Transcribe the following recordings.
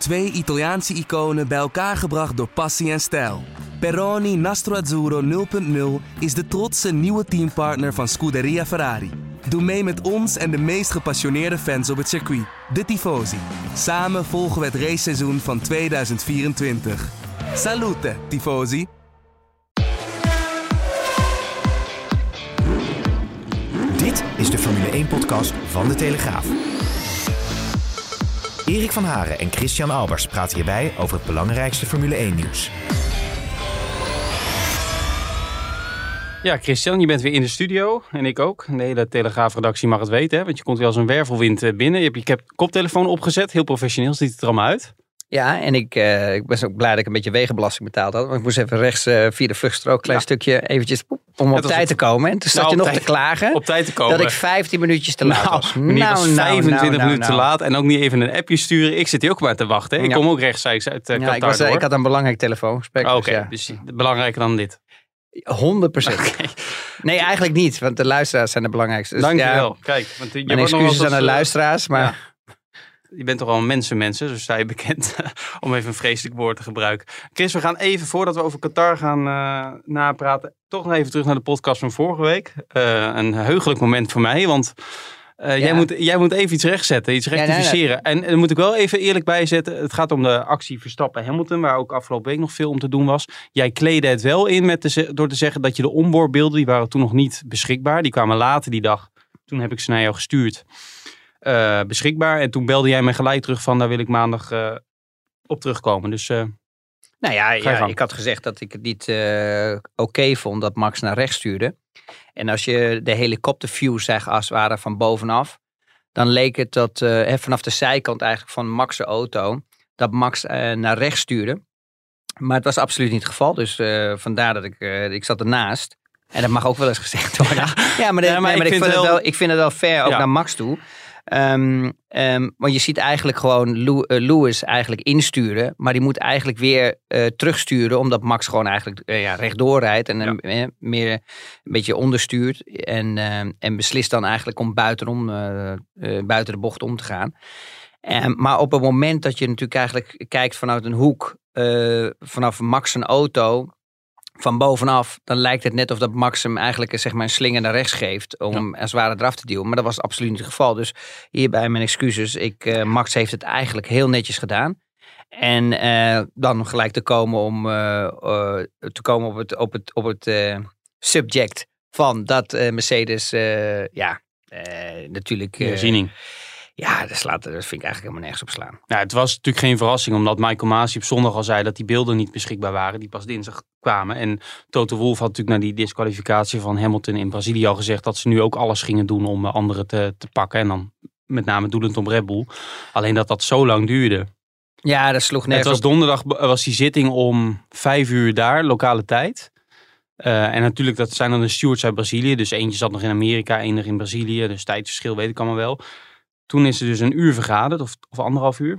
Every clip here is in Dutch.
Twee Italiaanse iconen bij elkaar gebracht door passie en stijl. Peroni Nastro Azzurro 0.0 is de trotse nieuwe teampartner van Scuderia Ferrari. Doe mee met ons en de meest gepassioneerde fans op het circuit, de Tifosi. Samen volgen we het raceseizoen van 2024. Salute, Tifosi! Dit is de Formule 1-podcast van De Telegraaf. Erik van Haren en Christian Albers praten hierbij over het belangrijkste Formule 1-nieuws. Ja, Christian, je bent weer in de studio en ik ook. De hele Telegraafredactie mag het weten, hè? want je komt weer als een wervelwind eh, binnen. Je hebt je koptelefoon opgezet, heel professioneel ziet het er allemaal uit. Ja, en ik, uh, ik ben ook blij dat ik een beetje wegenbelasting betaald had. Want ik moest even rechts uh, via de vluchtstrook een klein ja. stukje eventjes poep, om op tijd te komen. En toen zat nou, je nog tijd, te klagen op tijd te komen. dat ik 15 minuutjes te laat nou, was. Nou, was 25 minuten te laat en ook niet even een appje sturen. Ik zit hier ook maar te wachten. Hè? Ik Ja. kom ook rechtstreeks uit uh, Ja, ik, was, ik had een belangrijk telefoongesprek. Oké, dus ja. dus belangrijker dan dit. 100 procent. Nee, eigenlijk niet, want de luisteraars zijn de belangrijkste. Dus, Dankjewel. Ja, Kijk, want je mijn nog wel excuses aan de eh, luisteraars, maar ja. Je bent toch al een mensenmensen, zo sta je bekend. om even een vreselijk woord te gebruiken. Chris, we gaan even, voordat we over Qatar gaan eh, napraten, toch nog even terug naar de podcast van vorige week. Eh, een heugelijk moment voor mij, want eh, jij, moet, jij moet even iets rechtzetten, iets nee, nee. rectificeren. En daar moet ik wel even eerlijk bij zetten. Het gaat om de actie Verstappen-Hamilton, waar ook afgelopen week nog veel om te doen was. Jij kleedde het wel in met door te zeggen dat je de onboardbeelden, die waren toen nog niet beschikbaar. Die kwamen later die dag. Toen heb ik ze naar jou gestuurd eh, beschikbaar. En toen belde jij mij gelijk terug van daar wil ik maandag eh, op terugkomen. Dus eh, Nou ja, ja ik had gezegd dat ik het niet oké vond dat Max naar rechts stuurde. En als je de helikopterviews zag als het ware van bovenaf, dan leek het dat vanaf de zijkant eigenlijk van Max' auto, dat Max naar rechts stuurde. Maar het was absoluut niet het geval, dus vandaar dat ik, ik zat ernaast. En dat mag ook wel eens gezegd worden. Ja, maar, de- Ja, maar nee, maar ik ik, vind het wel- wel, ik vind het wel fair, ook Ja. naar Max toe. Ehm, ehm, want je ziet eigenlijk gewoon eh, Lewis eigenlijk insturen. Maar die moet eigenlijk weer eh, terugsturen. Omdat Max gewoon eigenlijk eh, ja, rechtdoor rijdt. En eh, meer een beetje onderstuurt. En, ehm, en beslist dan eigenlijk om buitenom, buiten de bocht om te gaan. Maar op het moment dat je natuurlijk eigenlijk kijkt vanuit een hoek. vanaf Max een auto van bovenaf, dan lijkt het net of dat Max hem eigenlijk eh, zeg maar, een slinger naar rechts geeft. Om hem als het ware eraf te duwen. Maar dat was absoluut niet het geval. Dus hierbij mijn excuses. Ik, eh, Max heeft het eigenlijk heel netjes gedaan. En eh, dan gelijk te komen om te komen op het, op het, op het subject van dat Mercedes, ja, natuurlijk. de eh, ziening. Ja, dat, slaat, dat vind ik eigenlijk helemaal nergens op slaan. Nou, het was natuurlijk geen verrassing, omdat Michael Masi op zondag al zei dat die beelden niet beschikbaar waren, die pas dinsdag kwamen. En Toto Wolff had natuurlijk na die disqualificatie van Hamilton in Brazilië al gezegd dat ze nu ook alles gingen doen om eh, anderen te, te pakken. En dan met name doelend op Red Bull. Alleen dat dat zo lang duurde. Ja, dat sloeg Het nergens was op. donderdag eh, was die zitting om vijf uur daar, lokale tijd. Eh, en natuurlijk, dat zijn dan de stewards uit Brazilië. Dus eentje zat nog in Amerika, één nog in Brazilië. Dus tijdverschil weet ik allemaal wel. Toen is er dus een uur vergaderd, of, of anderhalf uur.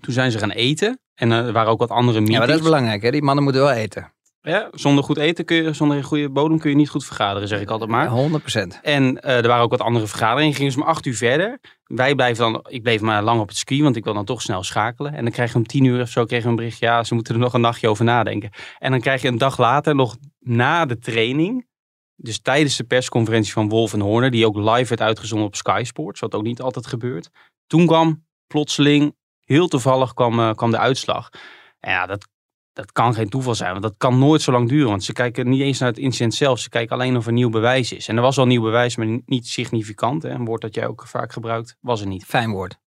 Toen zijn ze gaan eten. En eh, er waren ook wat andere meetings. Ja, maar dat is belangrijk, hè? Die mannen moeten wel eten. Ja, zonder goed eten kun je, zonder een goede bodem kun je niet goed vergaderen, zeg ik altijd maar. 100 procent. En eh, er waren ook wat andere vergaderingen. Gingen ze om acht uur verder. Wij blijven dan, ik bleef maar lang op het ski, want ik wil dan toch snel schakelen. En dan krijg je om tien uur of zo kregen we een bericht. Ja, ze moeten er nog een nachtje over nadenken. En dan krijg je een dag later, nog na de training. Dus tijdens de persconferentie van Wolf en Horner, die ook live werd uitgezonden op Sky Sports, wat ook niet altijd gebeurt. Toen kwam plotseling, heel toevallig, kwam, eh, kwam de uitslag. En ja, dat, dat kan geen toeval zijn, want dat kan nooit zo lang duren. Want ze kijken niet eens naar het incident zelf, ze kijken alleen of er nieuw bewijs is. En er was al nieuw bewijs, maar niet significant. Hè? Een woord dat jij ook vaak gebruikt, was er niet. Fijn woord.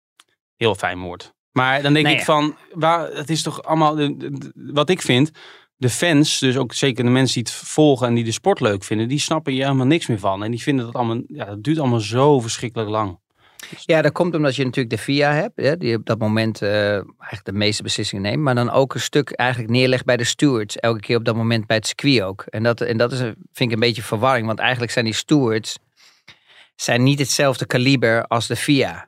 Heel fijn woord. Maar dan denk Nee, ik ja. van, waar, het is toch allemaal, wat ik vind, de fans, dus ook zeker de mensen die het volgen en die de sport leuk vinden, die snappen hier helemaal niks meer van. En die vinden dat allemaal, ja, dat duurt allemaal zo verschrikkelijk lang. Ja, dat komt omdat je natuurlijk de VIA hebt, hè, die op dat moment eh, eigenlijk de meeste beslissingen neemt. Maar dan ook een stuk eigenlijk neerlegt bij de stewards. Elke keer op dat moment bij het circuit ook. En dat, en dat is, vind ik een beetje verwarring. Want eigenlijk zijn die stewards zijn niet hetzelfde kaliber als de VIA.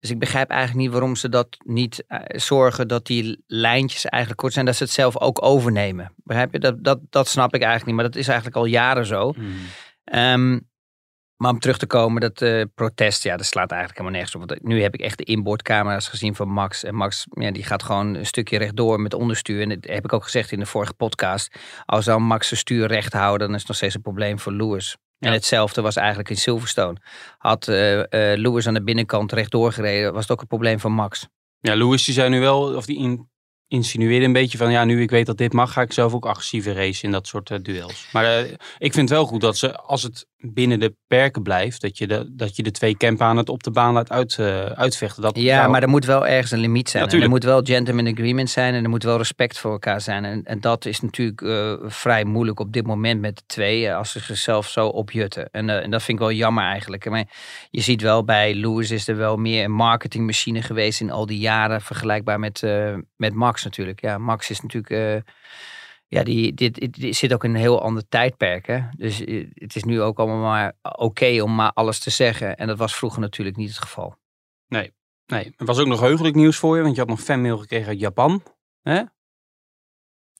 Dus ik begrijp eigenlijk niet waarom ze dat niet eh, zorgen dat die lijntjes eigenlijk kort zijn. Dat ze het zelf ook overnemen. Begrijp je? Dat, dat, dat snap ik eigenlijk niet. Maar dat is eigenlijk al jaren zo. Ehm, Maar om terug te komen, dat eh, protest, ja, dat slaat eigenlijk helemaal nergens op. Want nu heb ik echt de inboordcamera's gezien van Max. En Max, ja, die gaat gewoon een stukje rechtdoor met onderstuur. En dat heb ik ook gezegd in de vorige podcast. Als zou Max zijn stuur recht houden, dan is het nog steeds een probleem voor Lewis. En hetzelfde was eigenlijk in Silverstone. Had eh, Lewis aan de binnenkant rechtdoor gereden, was het ook een probleem voor Max. Ja, Lewis die zei nu wel, of die in, insinueerde een beetje van, ja, nu ik weet dat dit mag, ga ik zelf ook agressiever racen in dat soort eh, duels. Maar ik vind het wel goed dat ze, als het binnen de perken blijft, dat je de, dat je de twee campen aan het op de baan laat uit, eh, uitvechten. Dat, Ja, maar er moet wel ergens een limiet zijn. Ja, En er moet wel gentleman agreement zijn en er moet wel respect voor elkaar zijn. En, en dat is natuurlijk eh, vrij moeilijk op dit moment met de twee, eh, als ze zichzelf zo opjutten. En, en dat vind ik wel jammer eigenlijk. Maar je ziet wel bij Lewis is er wel meer een marketingmachine geweest in al die jaren, vergelijkbaar met, met Max natuurlijk. Ja, Max is natuurlijk... ja, die, dit, dit zit ook in een heel ander tijdperk. Hè? Dus eh, het is nu ook allemaal maar oké om maar alles te zeggen. En dat was vroeger natuurlijk niet het geval. Nee, er was ook nog heugelijk nieuws voor je, want je had nog fanmail gekregen uit Japan.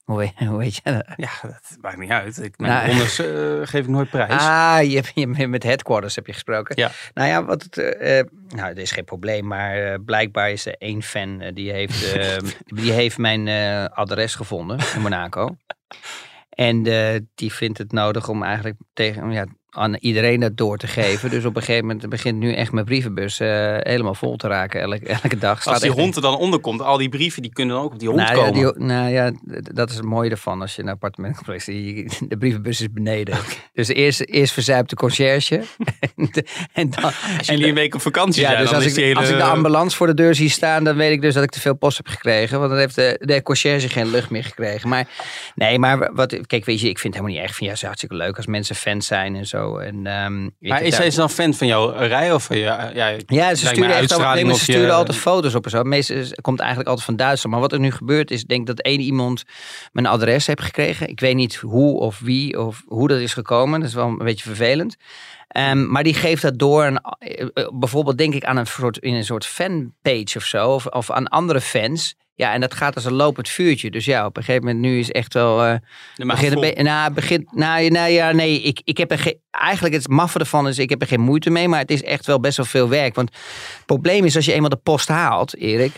Hoe weet, hoe weet je dat? Ja, dat maakt niet uit. Ik, mijn Nou, rondes eh, geef ik nooit prijs. Ah, je, hebt- je, met headquarters heb je gesproken. Ja. Nou ja, wat het, eh, eh, nou, er is geen probleem, maar blijkbaar is er één fan die heeft, eh, die heeft mijn adres gevonden in Monaco. En die vindt het nodig om eigenlijk tegen, ja, aan iedereen dat door te geven. Dus op een gegeven moment begint nu echt mijn brievenbus eh, helemaal vol te raken elke, elke dag. Staat Als die hond er dan onder komt, al die brieven die kunnen dan ook op die hond nou, ja, komen. die- nou ja, d- dat is het mooie ervan als je een appartementcomplex ziet. De brievenbus is beneden. Dus eerst, eerst verzuipt de conciërge. en, en dan, Als jullie een week op vakantie ja, zijn, dus als ik, hele... als ik de ambulance voor de deur zie staan, dan weet ik dus dat ik te veel post heb gekregen. Want dan heeft de, de conciërge geen lucht meer gekregen. Maar nee, maar wat, kijk, weet je, ik vind het helemaal niet erg. Ik vind ja, het is hartstikke leuk als mensen fans zijn en zo. En, ehm, Maar is hij dan fan van jouw rij of van je... Ja, ja, ze sturen, echt altijd, nee, ze je- sturen altijd foto's op en zo. Meestal komt eigenlijk altijd van Duitsland. Maar wat er nu gebeurt is, ik denk dat één iemand mijn adres heeft gekregen. Ik weet niet hoe of wie of hoe dat is gekomen. Dat is wel een beetje vervelend. Ehm, maar die geeft dat door, eh, eh, bijvoorbeeld denk ik aan een soort, in een soort fanpage of zo. Of, of aan andere fans. Ja, en dat gaat als een lopend vuurtje. Dus ja, op een gegeven moment nu is echt wel... maag begin be- nou, begin, nou, nou ja, nee, ik, ik heb er geen, eigenlijk het maffe ervan is, ik heb er geen moeite mee, maar het is echt wel best wel veel werk. Want het probleem is als je eenmaal de post haalt, Erik,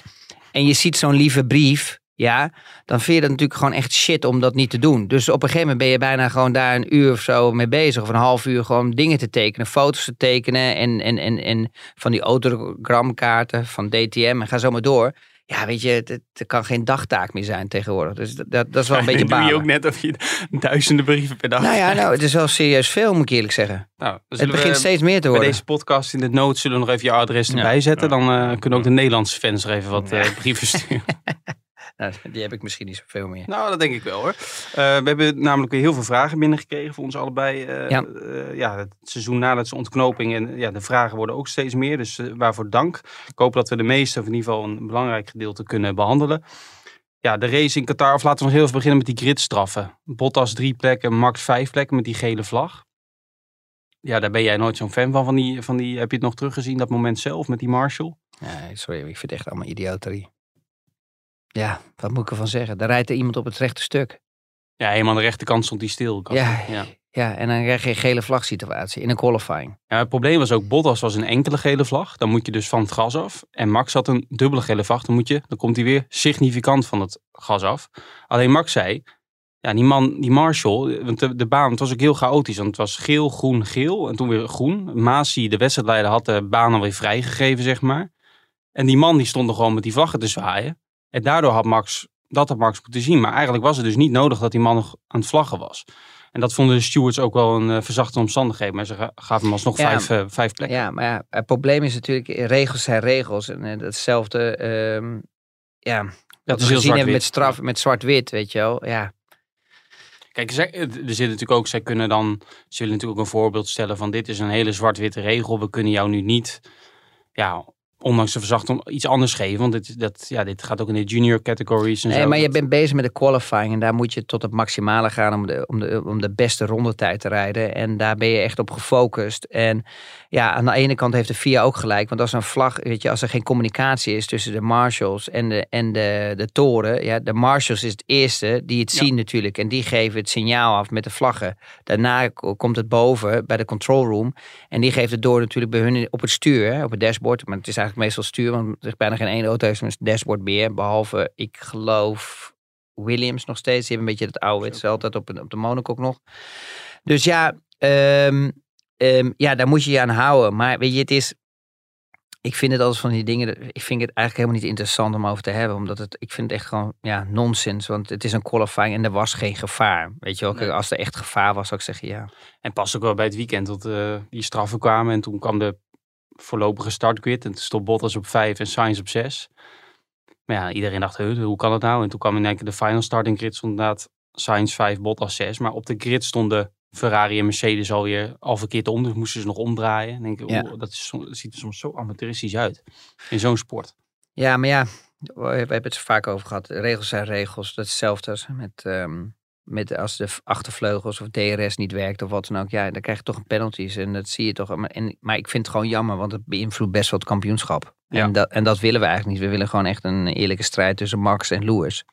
en je ziet zo'n lieve brief, ja, dan vind je dat natuurlijk gewoon echt shit om dat niet te doen. Dus op een gegeven moment ben je bijna gewoon daar een uur of zo mee bezig, of een half uur gewoon dingen te tekenen, foto's te tekenen en, en, en, en van die autogramkaarten van DTM en ga zo maar door. Ja, weet je, het, het kan geen dagtaak meer zijn tegenwoordig. Dus dat, dat, dat is wel een beetje Dan doe je ook net of je duizenden brieven per dag Nou ja, nou, het is wel serieus veel, moet ik eerlijk zeggen. Nou, Het begint we steeds meer te bij worden. deze podcast in de noot zullen we nog even je adres Ja. erbij zetten. Dan eh, kunnen ook de Nederlandse fans nog even wat eh, brieven sturen. Nou, die heb ik misschien niet zoveel meer. Nou, dat denk ik wel hoor. Eh, we hebben namelijk weer heel veel vragen binnengekregen voor ons allebei. eh, Ja. eh, ja, het seizoen nadat zijn ontknoping. En ja, de vragen worden ook steeds meer. Dus waarvoor dank. Ik hoop dat we de meeste, of in ieder geval een belangrijk gedeelte, kunnen behandelen. Ja, de race in Qatar. Of laten we nog heel even beginnen met die gridstraffen. Bottas drie plekken, Max vijf plekken met die gele vlag. Ja, daar ben jij nooit zo'n fan van, van die, van die. Heb je het nog teruggezien, dat moment zelf met die Marshall? Nee, sorry, ik vind het echt allemaal idioterie. Ja, wat moet ik ervan zeggen? Daar rijdt er iemand op het rechte stuk. Ja, helemaal aan de rechterkant stond die stil. Ja, ja. ja, en dan krijg je een gele vlagsituatie in een qualifying. Ja, het probleem was ook, Bottas was een enkele gele vlag. Dan moet je dus van het gas af. En Max had een dubbele gele vlag. Dan, moet je, dan komt hij weer significant van het gas af. Alleen Max zei, ja, die man, die Marshall, want de, de baan, het was ook heel chaotisch. Want het was geel, groen, geel en toen weer groen. Masi, de wedstrijdleider, had de baan alweer vrijgegeven, zeg maar. En die man die stond er gewoon met die vlaggen te zwaaien. En daardoor had Max, dat had Max moeten zien. Maar eigenlijk was het dus niet nodig dat die man nog aan het vlaggen was. En dat vonden de stewards ook wel een uh, verzachte omstandigheid. Maar ze ga- gaven hem alsnog Ja. vijf, uh, vijf plekken. Ja, maar ja, het probleem is natuurlijk, regels zijn regels. En uh, hetzelfde, uh, ja, dat wat is we gezien hebben met, straf, met zwart-wit, weet je wel. Ja, Kijk, zij- er zit natuurlijk ook, zij kunnen dan, ze willen natuurlijk ook een voorbeeld stellen van dit is een hele zwart-witte regel. We kunnen jou nu niet, ja, ondanks de verzacht iets anders geven. Want dit, dat, ja, dit gaat ook in de junior categories en Nee, zo. maar je bent bezig met de qualifying en daar moet je tot het maximale gaan om de, om de, om de beste rondetijd te rijden. En daar ben je echt op gefocust. En ja, aan de ene kant heeft de FIA ook gelijk, want als een vlag, weet je, als er geen communicatie is tussen de marshals en de, en de, de toren, ja, de marshals is het eerste die het Ja. zien natuurlijk en die geven het signaal af met de vlaggen. Daarna komt het boven bij de control room en die geeft het door natuurlijk bij hun op het stuur, hè, op het dashboard. Maar het is eigenlijk meestal stuur, want er is bijna geen één auto heeft een dashboard meer, behalve ik geloof Williams nog steeds. Die hebben een beetje het oude, het is altijd op, een- op de monocoque nog. Dus ja, ehm, ehm, ja, daar moet je je aan houden. Maar weet je, het is. Ik vind het altijd van die dingen. Ik vind het eigenlijk helemaal niet interessant om over te hebben. Omdat het. Ik vind het echt gewoon. Ja, nonsens. Want het is een qualifying en er was geen gevaar. Weet je wel. Nee. Als er echt gevaar was, zou ik zeggen ja. En pas ook wel bij het weekend dat eh, die straffen kwamen. En toen kwam de voorlopige startgrid. En toen stond Bottas op 5 en Sainz op 6. Maar ja, iedereen dacht, "Huh, hoe kan het nou? En toen kwam in één keer de final starting grid. Stond inderdaad Sainz 5, Bottas 6. Maar op de grid stonden Ferrari en Mercedes alweer al verkeerd om. Dus moesten ze nog omdraaien. En denk ik, Ja. dat, is, dat ziet er soms zo amateuristisch uit. In zo'n sport. Ja, maar ja. We hebben het er vaak over gehad. Regels zijn regels. Dat is hetzelfde als met. ehm, met als de achtervleugels of DRS niet werkt of wat dan ook. Ja, dan krijg je toch een penalties. En dat zie je toch. Maar, en, maar ik vind het gewoon jammer, want het beïnvloedt best wel het kampioenschap. Ja. En, dat, en dat willen we eigenlijk niet. We willen gewoon echt een eerlijke strijd tussen Max en Lewis.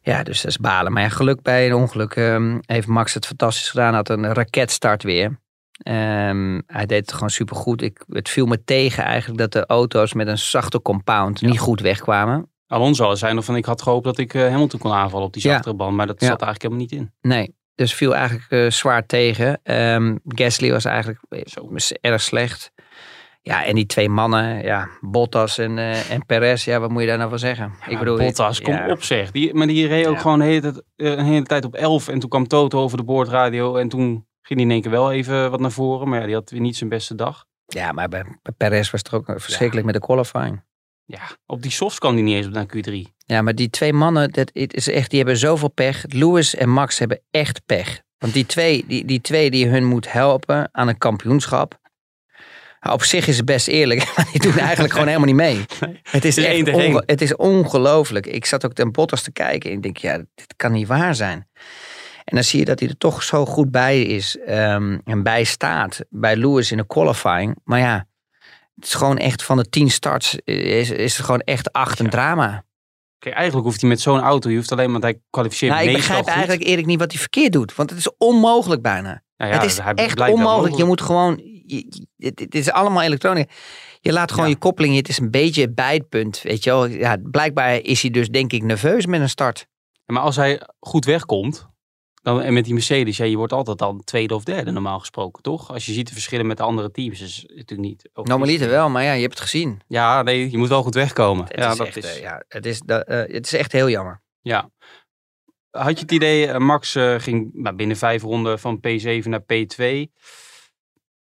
Ja, dus dat is balen. Maar ja, geluk bij een ongeluk ehm, heeft Max het fantastisch gedaan. Had een raketstart weer. Ehm, hij deed het gewoon supergoed. Ik, het viel me tegen eigenlijk dat de auto's met een zachte compound niet goed wegkwamen. Alonso zei nog van, ik had gehoopt dat ik eh, Hamilton kon aanvallen op die Ja. zachtere band. Maar dat Ja. zat eigenlijk helemaal niet in. Nee, dus viel eigenlijk eh, zwaar tegen. Ehm Gasly was eigenlijk eh, Zo. erg slecht. Ja, en die twee mannen, ja, Bottas en, eh, en Perez, ja, wat moet je daar nou van zeggen? ik bedoel, Bottas, kom ja, op zeg. Die, maar die reed ook gewoon de hele, tijd, hele tijd op 11. En toen kwam Toto over de boordradio. En toen ging hij in één keer wel even wat naar voren. Maar ja, die had weer niet zijn beste dag. Ja, maar bij, bij Perez was het ook verschrikkelijk met de qualifying. Ja, op die softs kwam hij niet eens op naar Q3. Ja, maar die twee mannen, dat is echt, die hebben zoveel pech. Lewis en Max hebben echt pech. Want die twee die, die, twee die hun moet helpen aan een kampioenschap. nou, op zich is het best eerlijk, maar die doen eigenlijk gewoon helemaal niet mee. Het is, onge- het is ongelooflijk. Ik zat ook ten Bottas te kijken en ik denk, ja, dit kan niet waar zijn. En dan zie je dat hij er toch zo goed bij is ehm, en bij staat bij Lewis in de qualifying. Maar ja, het is gewoon echt van de tien starts is, is het gewoon echt acht een Ja. drama. Eigenlijk hoeft hij met zo'n auto, je hoeft alleen maar, hij kwalificeert Nou, ik begrijp goed. eigenlijk eerlijk niet wat hij verkeerd doet. Want het is onmogelijk bijna. Nou ja, het is echt onmogelijk. Je moet gewoon... je- je- Het, het is allemaal elektronica. Je laat gewoon Ja. je koppeling... Het is een beetje bijtpunt. Weet je wel. Ja, blijkbaar is hij dus denk ik nerveus met een start. Maar als hij goed wegkomt, dan, en met die Mercedes, ja, je wordt altijd dan tweede of derde normaal gesproken, toch? Als je ziet de verschillen met de andere teams, is het natuurlijk niet. Normaliter niet- wel, maar ja, je hebt het gezien. Ja, nee, je moet wel goed wegkomen. Het ja, is dat echt, is. eh, ja, het, is, dat, eh, het is echt heel jammer. Ja. Had je het idee, eh, Max ging nou, binnen vijf ronden van P7 naar P2.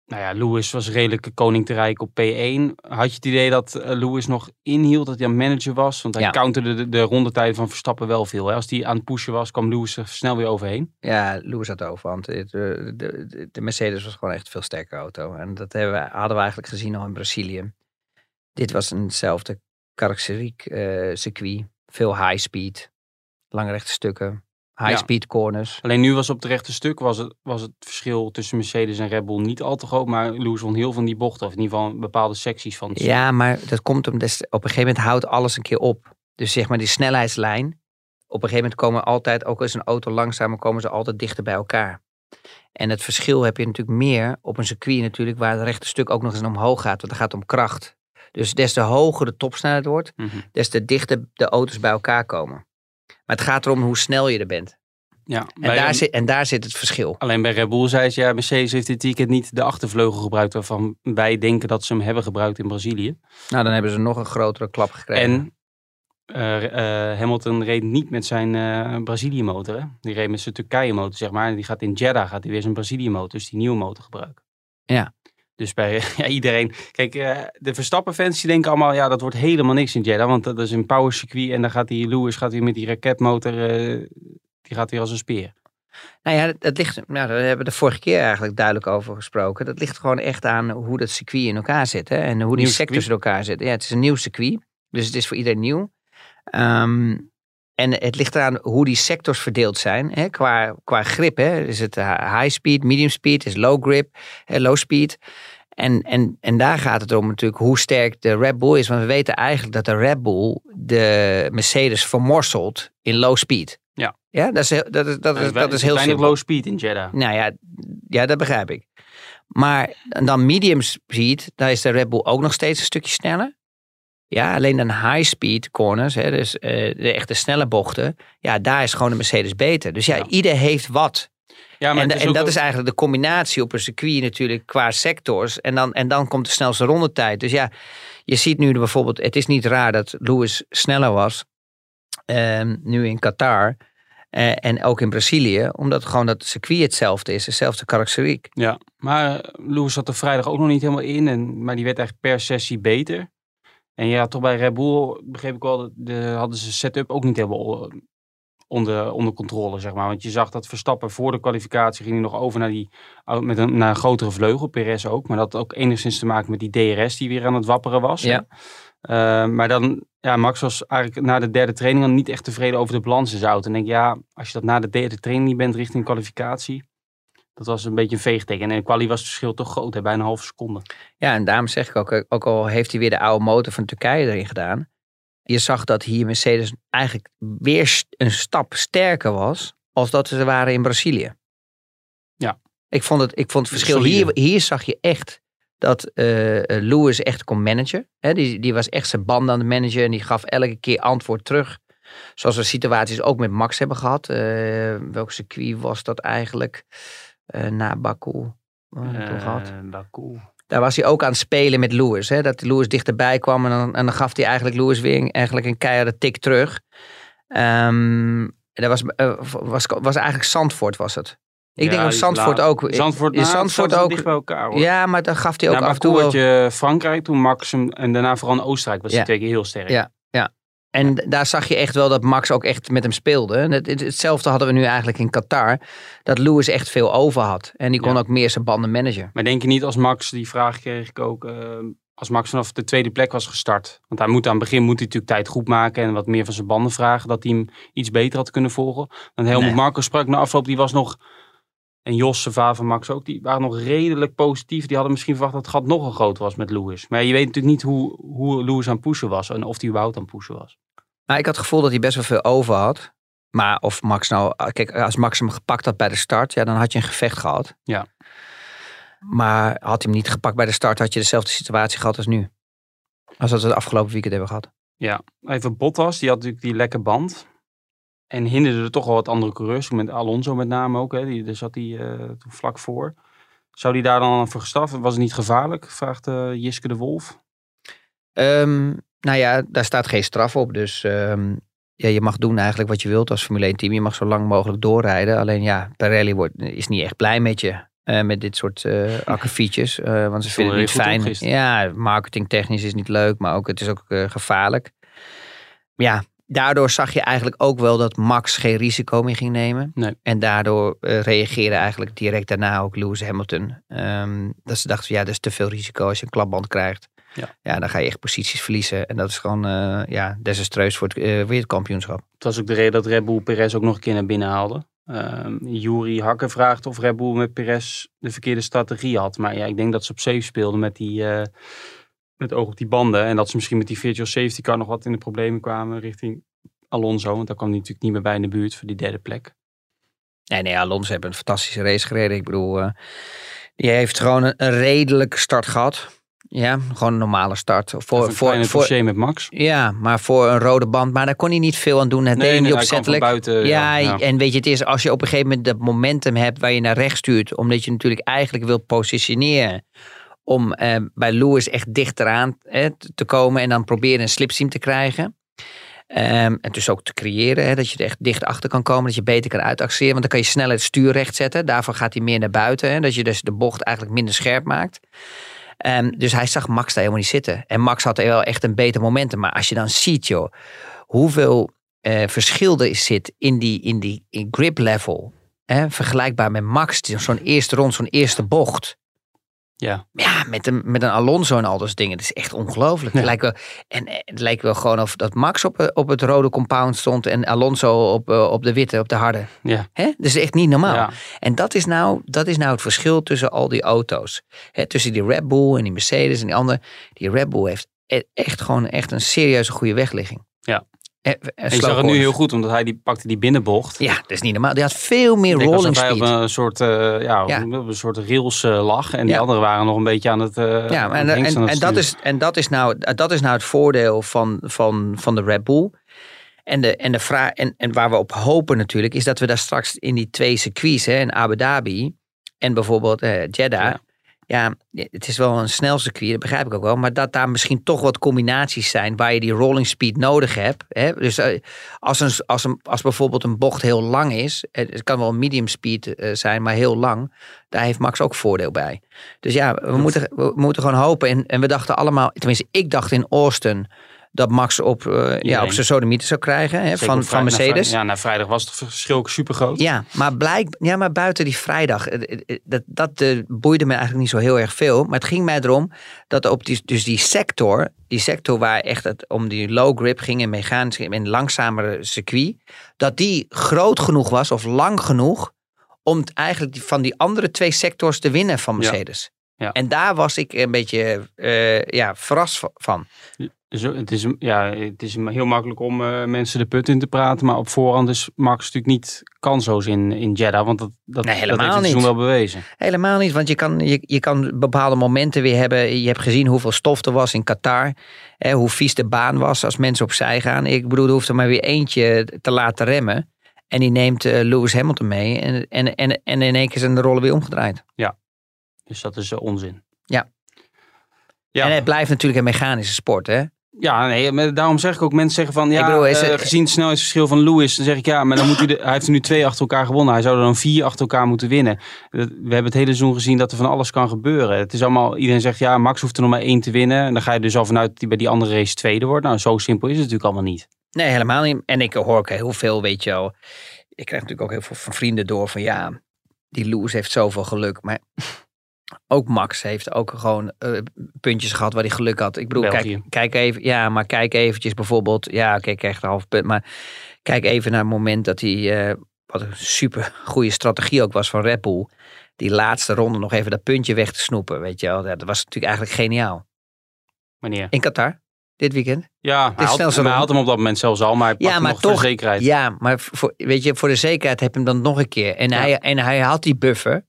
Nou ja, Lewis was redelijk koning te rijk op P1. Had je het idee dat eh, Lewis nog inhield, dat hij aan manager was? Want hij Ja. counterde de, de rondetijden van Verstappen wel veel. Hè? Als hij aan het pushen was, kwam Lewis er snel weer overheen. Ja, Lewis had overhand. Het, eh, De, de, de Mercedes was gewoon echt een veel sterkere auto. En dat hebben we, hadden we eigenlijk gezien al in Brazilië. Dit was eenzelfde karakteriek eh, circuit. Veel high speed. Lange rechte stukken. High Ja. speed corners. Alleen nu was op het rechte stuk was het, was het verschil tussen Mercedes en Red Bull niet al te groot. Maar Lewis won heel van die bochten, of in ieder geval bepaalde secties van het Ja, maar dat komt omdat op een gegeven moment houdt alles een keer op. Dus zeg maar die snelheidslijn. Op een gegeven moment komen altijd, ook als een auto langzamer, komen ze altijd dichter bij elkaar. En het verschil heb je natuurlijk meer op een circuit natuurlijk, waar het rechte stuk ook nog eens omhoog gaat. Want het gaat om kracht. Dus des te hoger de topsnelheid wordt, Mhm. des te dichter de auto's bij elkaar komen. Maar het gaat erom hoe snel je er bent. Ja, En, bij- daar, zit, en daar zit het verschil. Alleen bij Red Bull zei ze, ja, Mercedes heeft dit weekend niet de achtervleugel gebruikt waarvan wij denken dat ze hem hebben gebruikt in Brazilië. Nou, dan hebben ze nog een grotere klap gekregen. En eh, eh, Hamilton reed niet met zijn eh Brazilië motor. Hè? Die reed met zijn Turkije motor, zeg maar. En die gaat in Jeddah gaat hij weer zijn Brazilië motor, dus die nieuwe motor gebruiken. Ja. Dus bij ja, iedereen. Kijk, eh, de Verstappen-fans die denken allemaal, ja, dat wordt helemaal niks in Jeddah. Want dat is een power circuit en dan gaat die Lewis gaat weer met die raketmotor, eh, die gaat weer als een speer. Nou ja, het ligt, nou, daar hebben we de vorige keer eigenlijk duidelijk over gesproken. Dat ligt gewoon echt aan hoe dat circuit in elkaar zit. Hè? En hoe die Nieuw sectors circuit? in elkaar zitten. Ja, het is een nieuw circuit. Dus het is voor iedereen nieuw. Ehm, en het ligt eraan hoe die sectors verdeeld zijn. Hè? Qua, qua grip. Hè? Is het eh, high speed, medium speed, is low grip, hè, low speed. En, en, en daar gaat het om natuurlijk hoe sterk de Red Bull is. Want we weten eigenlijk dat de Red Bull de Mercedes vermorselt in low speed. Ja. Ja, dat is, heel- dat is, dat is, dat is heel simpel. low speed in Jeddah. Nou ja, ja, dat begrijp ik. Maar dan medium speed, daar is de Red Bull ook nog steeds een stukje sneller. Ja, alleen dan high speed corners, hè, dus eh, de echte snelle bochten, ja, daar is gewoon de Mercedes beter. Dus ja, Ja. ieder heeft wat. Ja, maar en dat is eigenlijk de combinatie op een circuit natuurlijk qua sectors. En dan, en dan komt de snelste rondetijd. Dus ja, je ziet nu bijvoorbeeld, het is niet raar dat Lewis sneller was. ehm, nu in Qatar. eh, en ook in Brazilië. Omdat gewoon dat circuit hetzelfde is. Dezelfde karakteriek. Ja, maar eh, Lewis zat er vrijdag ook nog niet helemaal in. En, maar die werd eigenlijk per sessie beter. En ja, toch bij Red Bull begreep ik wel, dat de, hadden ze setup ook niet helemaal eh, onder, onder controle, zeg maar. Want je zag dat Verstappen voor de kwalificatie ging hij nog over naar, die, met een, naar een grotere vleugel, Perez ook. Maar dat had ook enigszins te maken met die DRS die weer aan het wapperen was. Ja. Eh, maar dan, ja, Max was eigenlijk na de derde training dan niet echt tevreden over de balans in zijn auto. En denk, ja, als je dat na de derde training niet bent richting kwalificatie, dat was een beetje een veegteken. En in de was het verschil toch groot, hè, bijna een halve seconde. Ja, en daarom zeg ik ook, eh, ook al heeft hij weer de oude motor van Turkije erin gedaan. Je zag dat hier Mercedes eigenlijk weer een stap sterker was. als dat ze waren in Brazilië. Ja. Ik vond het, ik vond het verschil. Hier, hier zag je echt dat eh, Lewis echt kon managen. Hè, die, die was echt zijn band aan het managen. En die gaf elke keer antwoord terug. Zoals we situaties ook met Max hebben gehad. Eh, welk circuit was dat eigenlijk? Eh, na Baku. Gehad? Eh, Baku. Daar was hij ook aan het spelen met Lewis. Hè? Dat Lewis dichterbij kwam en dan, en dan gaf hij eigenlijk Lewis weer een, eigenlijk een keiharde tik terug. Ehm dat was, eh, was, was eigenlijk Zandvoort was het. Ik Ja, denk die Zandvoort laat- ook. Zandvoort, Ja, nou, Zandvoort ook. dicht bij elkaar hoor. Ja, maar dan gaf hij ook af en toe wel. je Frankrijk, toen Max hem, en daarna vooral in Oostenrijk was Ja. hij twee keer heel sterk. Ja. En daar zag je echt wel dat Max ook echt met hem speelde. Hetzelfde hadden we nu eigenlijk in Qatar. Dat Lewis echt veel over had. En die kon Ja. ook meer zijn banden managen. Maar denk je niet als Max, die vraag kreeg ik ook, eh, als Max vanaf de tweede plek was gestart. Want hij moet aan het begin moet hij natuurlijk tijd goed maken en wat meer van zijn banden vragen. Dat hij hem iets beter had kunnen volgen. Want Helmut Nee. Marco sprak na afloop, die was nog, en Jos, vader van Max ook, die waren nog redelijk positief. Die hadden misschien verwacht dat het gat nog een groot was met Lewis. Maar je weet natuurlijk niet hoe, hoe Lewis aan het pushen was en of hij überhaupt aan het pushen was. Maar ik had het gevoel dat hij best wel veel over had. Maar of Max nou... Kijk, als Max hem gepakt had bij de start, ja, dan had je een gevecht gehad. Ja. Maar had hij hem niet gepakt bij de start, had je dezelfde situatie gehad als nu. Als dat we het afgelopen weekend hebben gehad. Ja, even Bottas, die had natuurlijk die lekke band. En hinderde er toch wel wat andere coureurs. Met Alonso met name ook. Hè. Die, daar zat hij eh, toen vlak voor. Zou die daar dan voor gestraft? Was het niet gevaarlijk? Vraagt eh, Jiske de Wolf. Ehm, nou ja, daar staat geen straf op. Dus ehm, ja, je mag doen eigenlijk wat je wilt als Formule 1 team. Je mag zo lang mogelijk doorrijden. Alleen ja, Pirelli wordt, is niet echt blij met je. eh, met dit soort eh akkefietjes. eh, want ze vinden het niet fijn. Ja, marketingtechnisch is niet leuk. Maar ook, het is ook gevaarlijk. Ja, daardoor zag je eigenlijk ook wel dat Max geen risico meer ging nemen. Nee. En daardoor reageerde eigenlijk direct daarna ook Lewis Hamilton. Ehm, dat ze dachten, ja, dat is te veel risico als je een klapband krijgt. Ja. ja, dan ga je echt posities verliezen. En dat is gewoon eh, ja, desastreus voor het eh, wereldkampioenschap. Het was ook de reden dat Red Bull Perez ook nog een keer naar binnen haalde. Ehm Jury Hakke vraagt of Red Bull met Perez de verkeerde strategie had. Maar ja, ik denk dat ze op safe speelden met die... eh, met oog op die banden. En dat ze misschien met die virtual safety car nog wat in de problemen kwamen richting Alonso. Want daar kwam hij natuurlijk niet meer bij in de buurt voor die derde plek. Nee, nee, Alonso heeft een fantastische race gereden. Ik bedoel, eh, die heeft gewoon een, een redelijke start gehad. Ja, gewoon een normale start. Voor, Voor, een voor, voor, met Max. ja, maar voor een rode band. Maar daar kon hij niet veel aan doen. Het deed hem niet hij opzettelijk. buiten. Ja, ja. en weet je, het is als je op een gegeven moment dat momentum hebt waar je naar rechts stuurt, omdat je natuurlijk eigenlijk wilt positioneren om eh, bij Lewis echt dichteraan eh, te komen en dan proberen een slipstream te krijgen. Ehm, en dus ook te creëren, hè, dat je er echt dicht achter kan komen, dat je beter kan uitaxeren, want dan kan je sneller het stuur recht zetten. Daarvoor gaat hij meer naar buiten, hè, dat je dus de bocht eigenlijk minder scherp maakt. Ehm, dus hij zag Max daar helemaal niet zitten. En Max had wel echt een beter momentum. Maar als je dan ziet, joh, hoeveel eh, verschil er zit in die, in die in grip level. hè, vergelijkbaar met Max, zo'n eerste rond, zo'n eerste bocht. Ja. Ja, met een, met een Alonso en al dat soort dingen. Het is echt ongelooflijk. Ja. Lijkt en het lijkt wel gewoon of dat Max op, eh, op het rode compound stond en Alonso op, eh, op de witte, op de harde. Ja. Hè? Dat is echt niet normaal. Ja. En dat is, nou, dat is nou het verschil tussen al die auto's. Hè, tussen die Red Bull en die Mercedes en die andere. Die Red Bull heeft e- echt gewoon echt een serieuze goede wegligging. Ja. Eh, eh, slow zag het nu heel goed, omdat hij die pakte die binnenbocht. Ja, dat is niet normaal. Die had veel meer rolling alsof hij speed. op een soort, eh, ja, een soort rails eh, lag. En die Ja. anderen waren nog een beetje aan het. eh, Ja, en, het en, dat is, en dat, is nou, dat is nou het voordeel van, van, van de Red Bull. En, de, en, de vraag, en, en waar we op hopen natuurlijk, is dat we daar straks in die twee circuits, hè, in Abu Dhabi en bijvoorbeeld eh, Jeddah. Ja. Ja. het is wel een snel circuit, dat begrijp ik ook wel. Maar dat daar misschien toch wat combinaties zijn waar je die rolling speed nodig hebt. Hè? Dus eh, als, een, als, een, als bijvoorbeeld een bocht heel lang is, het kan wel medium speed eh, zijn, maar heel lang, daar heeft Max ook voordeel bij. Dus ja, we, moeten, we moeten gewoon hopen. En, en we dachten allemaal, tenminste, ik dacht in Austin dat Max op, eh, ja, op zijn sodomieter zou krijgen hè, van, van na Mercedes. ja, na vrijdag was het verschil ook super groot. Ja, maar, blijk, ja, maar buiten die vrijdag, eh, eh, dat, dat boeide me eigenlijk niet zo heel erg veel. Maar het ging mij erom dat op die, dus die sector, die sector waar echt het om die low grip ging en mechanisch en langzamere circuit, dat die groot genoeg was of lang genoeg om eigenlijk van die andere twee sectors te winnen van. Mercedes. Ja. En daar was ik een beetje ja, verrast va- van. Zo, het, is, ja, het is heel makkelijk om eh, mensen de put in te praten. Maar op voorhand is Max natuurlijk niet kansloos in, in Jeddah. Want dat, dat, Nee, dat heeft het niet. wel bewezen. Helemaal niet, want je kan, je, je kan bepaalde momenten weer hebben. Je hebt gezien hoeveel stof er was in Qatar. Hè, hoe vies de baan was als mensen opzij gaan. Ik bedoel, er hoeft er maar weer eentje te laten remmen. En die neemt eh, Lewis Hamilton mee. En, en, en, en in één keer zijn de rollen weer omgedraaid. Dus dat is eh, onzin. Ja. Ja. En het blijft natuurlijk een mechanische sport. Hè? Ja, nee, maar daarom zeg ik ook, mensen zeggen van, ja, Ik bedoel, is eh, het- gezien het snelheidsverschil van Lewis, dan zeg ik ja, maar dan moet hij, de, hij heeft er nu twee achter elkaar gewonnen. Hij zou er dan vier achter elkaar moeten winnen. We hebben het hele seizoen gezien dat er van alles kan gebeuren. Het is allemaal, iedereen zegt ja, Max hoeft er nog maar één te winnen. En dan ga je dus al vanuit dat hij bij die andere race tweede wordt. Nou, zo simpel is het natuurlijk allemaal niet. Nee, helemaal niet. En ik hoor ook heel veel, weet je wel. Ik krijg natuurlijk ook heel veel van vrienden door van ja, die Lewis heeft zoveel geluk. Maar ook Max heeft ook gewoon eh, puntjes gehad waar hij geluk had. Ik bedoel, België. kijk, kijk even, ja, maar kijk eventjes bijvoorbeeld, ja, oké, ik krijg een half punt. Maar kijk even naar het moment dat hij, eh, wat een super goede strategie ook was van Red Bull. Die laatste ronde nog even dat puntje weg te snoepen, weet je wel. Dat was natuurlijk eigenlijk geniaal. Wanneer? In Qatar, dit weekend. Ja, hij maar hij ronde. hem op dat moment zelfs al, maar hij Ja, maar nog voor toch- de zekerheid. Ja, maar voor, weet je, voor de zekerheid heb je hem dan nog een keer. En, Ja. hij, en hij had die buffer.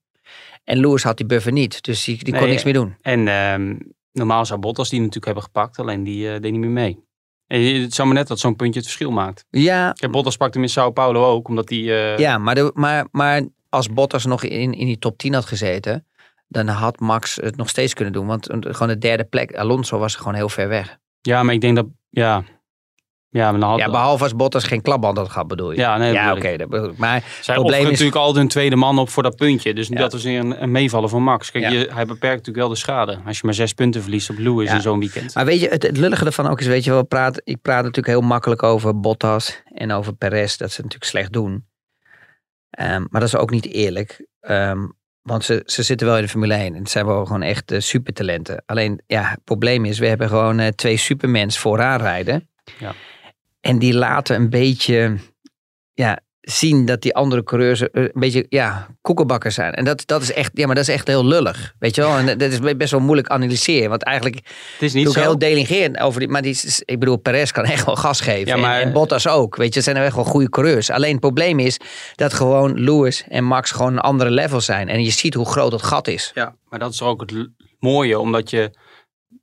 En Lewis had die buffer niet. Dus die, die kon Nee, niks meer doen. En ehm, normaal zou Bottas die natuurlijk hebben gepakt, alleen die eh, deed niet meer mee. En het zou maar net dat zo'n puntje het verschil maakt. Ja, Kijk, Bottas pakte hem in Sao Paulo ook, omdat hij... eh, ja maar, de, maar, maar als Bottas nog in, in die top 10 had gezeten... dan had Max het nog steeds kunnen doen. Want gewoon de derde plek, Alonso was gewoon heel ver weg. ja, maar ik denk dat... Ja, ja maar dan had... Ja, behalve als Bottas geen klapband had gehad, bedoel je? Ja, nee, ja oké. Maar Zij probleem is- natuurlijk altijd een tweede man op voor dat puntje. Dus Ja. dat was weer een, een meevallen van Max. Kijk, Ja. je, hij beperkt natuurlijk wel de schade. Als je maar zes punten verliest op Lewis in zo'n weekend. Maar weet je, het, het lullige ervan ook is, weet je wel, praat, ik praat natuurlijk heel makkelijk over Bottas en over Perez, dat ze het natuurlijk slecht doen. Ehm, maar dat is ook niet eerlijk. Ehm, want ze, ze zitten wel in de Formule 1 en het zijn wel gewoon echt supertalenten. Alleen, ja, het probleem is, we hebben gewoon eh, twee supermens vooraan rijden. Ja. En die laten een beetje, ja, zien dat die andere coureurs eh, een beetje, ja, koekenbakkers zijn. En dat, dat is echt, ja, maar dat is echt heel lullig, weet je wel. En dat is best wel moeilijk analyseren, want eigenlijk Het is niet zo. heel delegerend over die. Maar die, ik bedoel, Perez kan echt wel gas geven. Ja, maar- en, en Bottas ook. Weet je, het zijn echt wel goede coureurs. Alleen het probleem is dat gewoon Lewis en Max gewoon een andere level zijn. En je ziet hoe groot het gat is. Ja, maar dat is ook het mooie, omdat je...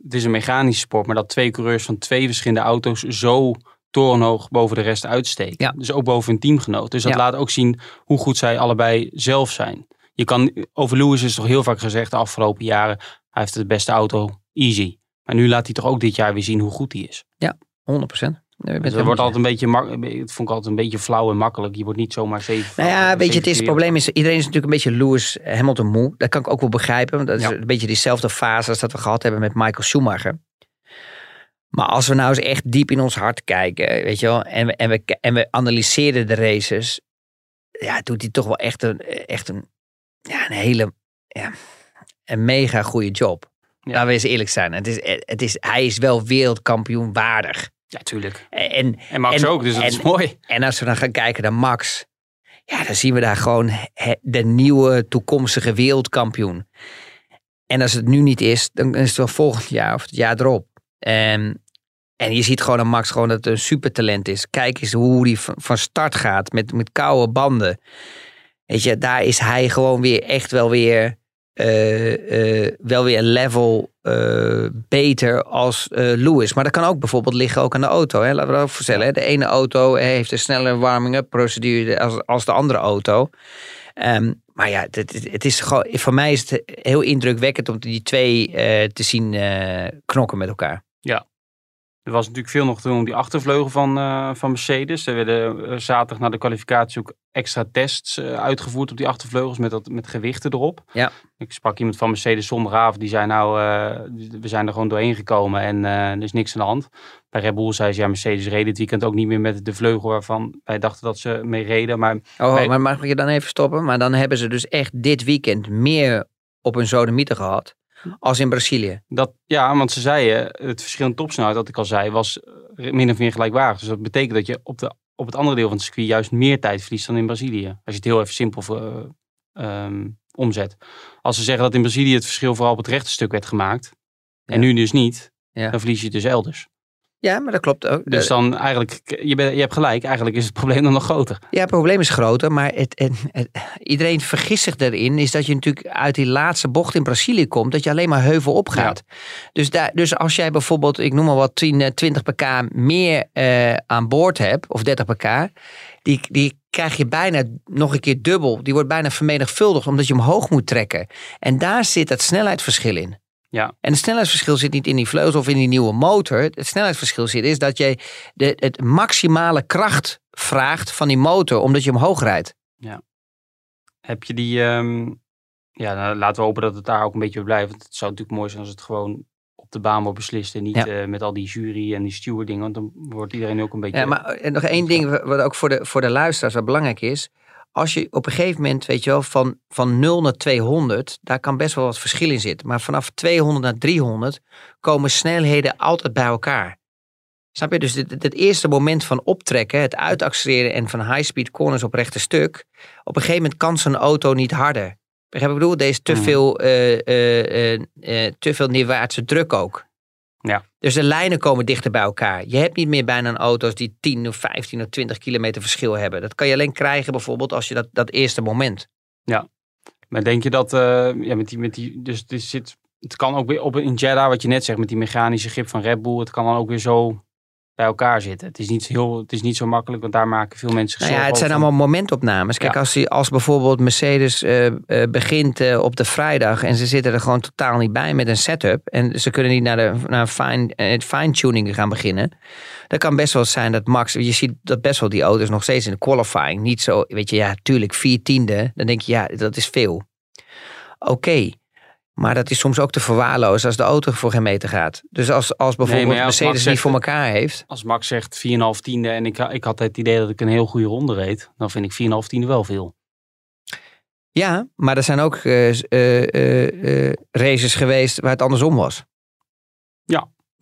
Het is een mechanische sport, maar dat twee coureurs van twee verschillende auto's zo torenhoog boven de rest uitsteken. Ja. Dus ook boven hun teamgenoot. Dus dat Ja. laat ook zien hoe goed zij allebei zelf zijn. Je kan, over Lewis is toch heel vaak gezegd de afgelopen jaren, hij heeft de beste auto, easy. Maar nu laat hij toch ook dit jaar weer zien hoe goed hij is. 100 procent. Dus dat wordt altijd een beetje, het vond ik altijd een beetje flauw en makkelijk. Je wordt niet zomaar zeven. Nou ja, weet je, het is het zeven probleem is, iedereen is natuurlijk een beetje Lewis Hamilton moe. Dat kan ik ook wel begrijpen, want dat is Ja. een beetje diezelfde fase als dat we gehad hebben met Michael Schumacher. Maar als we nou eens echt diep in ons hart kijken, weet je wel, en we, en we, en we analyseren de races, ja, doet hij toch wel echt een, echt een, ja, een hele, ja, een mega goede job. Ja. Laten we eens eerlijk zijn. Het is, het is, hij is wel wereldkampioen waardig. Ja, tuurlijk. En, En Max En- ook, dus dat en- is mooi. en als we dan gaan kijken naar Max, ja, dan zien we daar gewoon de nieuwe toekomstige wereldkampioen. En als het nu niet is, dan is het wel volgend jaar of het jaar erop. En, en je ziet gewoon aan Max gewoon dat het een supertalent is. Kijk eens hoe hij van, start gaat met, met koude banden. Weet je, daar is hij gewoon weer echt wel weer, eh, eh, wel weer een level eh, beter als Lewis. Maar dat kan ook bijvoorbeeld liggen ook aan de auto. Hè? Laten we dat ook voorstellen. Hè? De ene auto heeft een snellere warming-up procedure als, als de andere auto. Ehm, maar ja, het, het- het is gewoon, voor mij is het heel indrukwekkend om die twee te zien knokken met elkaar. Er was natuurlijk veel nog te doen om die achtervleugel van, eh, van Mercedes. Er werden eh, zaterdag na de kwalificatie ook extra tests eh, uitgevoerd op die achtervleugels met, dat, met gewichten erop. Ja. Ik sprak iemand van Mercedes zondagavond, die zei nou, we zijn er gewoon doorheen gekomen en er is niks aan de hand. Bij Red Bull zei ze, ja Mercedes reed dit weekend ook niet meer met de vleugel waarvan wij dachten dat ze mee reden. Maar Oh, Nee. maar mag ik je dan even stoppen? Maar dan hebben ze dus echt dit weekend meer op hun sodemieter gehad als in Brazilië. dat, ja, want ze zeiden, het verschil in topsnelheid, dat ik al zei, was eh, min of meer gelijkwaardig. Dus dat betekent dat je op, de, op het andere deel van het circuit juist meer tijd verliest dan in Brazilië. Als je het heel even simpel eh, ehm, omzet. Als ze zeggen dat in Brazilië het verschil vooral op het rechte stuk werd gemaakt, Ja. en nu dus niet, Ja. dan verlies je het dus elders. Ja, maar dat klopt ook. Dus dan eigenlijk, je, je hebt gelijk, eigenlijk is het probleem dan nog groter. Ja, het probleem is groter, maar het, het, het- iedereen vergist zich erin. Is dat je natuurlijk uit die laatste bocht in Brazilië komt, dat je alleen maar heuvel opgaat. Dus, daar, dus als jij bijvoorbeeld, ik noem maar wat, 10, eh, 20 pk meer eh, aan boord hebt, of 30 pk, die, die krijg je bijna nog een keer dubbel. Die wordt bijna vermenigvuldigd omdat je omhoog moet trekken. En daar zit het snelheidsverschil in. Ja. En het snelheidsverschil zit niet in die vleugels of in die nieuwe motor. Het snelheidsverschil zit is dat je de, het maximale kracht vraagt van die motor omdat je omhoog rijdt. Heb je die, ehm, ja, nou, laten we hopen dat het daar ook een beetje blijft. Want het zou natuurlijk mooi zijn als het gewoon op de baan wordt beslist en niet Ja. eh, met al die jury en die stewardingen. Want dan wordt iedereen ook een beetje... Ja, maar eh, nog één ding wat ook voor de, voor de luisteraars wat belangrijk is. Als je op een gegeven moment, weet je wel, van, van 0 naar 200, daar kan best wel wat verschil in zitten. Maar vanaf 200 naar 300 komen snelheden altijd bij elkaar. Snap je? Dus dit eerste moment van optrekken, het uitaccelereren en van high-speed corners op rechte stuk. Op een gegeven moment kan zo'n auto niet harder. Begrijp ik bedoel? Er is te Mhm. veel, eh, eh, eh, te veel neerwaartse druk ook. Ja. Dus de lijnen komen dichter bij elkaar. Je hebt niet meer bijna auto's die 10 of 15 of 20 kilometer verschil hebben. Dat kan je alleen krijgen bijvoorbeeld als je dat, dat eerste moment. Maar denk je dat, eh, ja, met die, met die, dus het zit, het kan ook weer op in Jeddah, wat je net zegt, met die mechanische grip van Red Bull, het kan dan ook weer zo bij elkaar zitten. Het is niet, heel, het is niet zo makkelijk, want daar maken veel mensen Nou ja, het zijn allemaal momentopnames. Kijk, Ja. als, die, als bijvoorbeeld Mercedes eh, eh, begint eh, op de vrijdag en ze zitten er gewoon totaal niet bij met een setup en ze kunnen niet naar de naar fine, het fine-tuning gaan beginnen, dan kan best wel zijn dat Max, je ziet dat best wel die auto's nog steeds in de qualifying niet zo, weet je, ja, tuurlijk, vier tiende, dan denk je, ja, dat is veel. Oké, maar dat is soms ook te verwaarlozen als de auto voor geen meter gaat. Dus als, als bijvoorbeeld ja, als Mercedes niet voor elkaar heeft, Als Max zegt 4,5 tiende en ik, ik had het idee dat ik een heel goede ronde reed, dan vind ik 4,5 tiende wel veel. Ja, maar er zijn ook eh, eh, eh, races geweest waar het andersom was.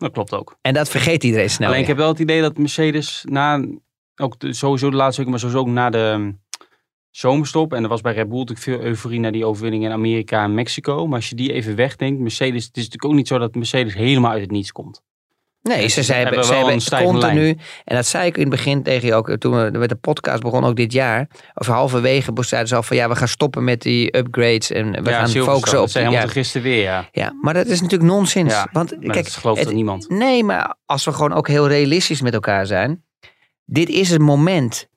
Dat klopt ook. En dat vergeet iedereen snel. Alleen ik heb wel het idee dat Mercedes na, ook de, sowieso de laatste weken, maar sowieso ook na de zomerstop. En er was bij Red Bull natuurlijk veel euforie naar die overwinning in Amerika en Mexico. Maar als je die even wegdenkt, Mercedes, het is natuurlijk ook niet zo dat Mercedes helemaal uit het niets komt. Nee, ze, ze hebben, ze hebben continu. En dat zei ik in het begin tegen je ook. Toen we met de podcast begonnen, ook dit jaar. Of halverwege zeiden ze al van ja, we gaan stoppen met die upgrades. En we gaan Silverstone, focussen op. Ja, helemaal gisteren weer, ja. ja, maar dat is natuurlijk nonsens. Ja, Want kijk, dat gelooft het- niemand? Nee, maar als we gewoon ook heel realistisch met elkaar zijn. Dit is het moment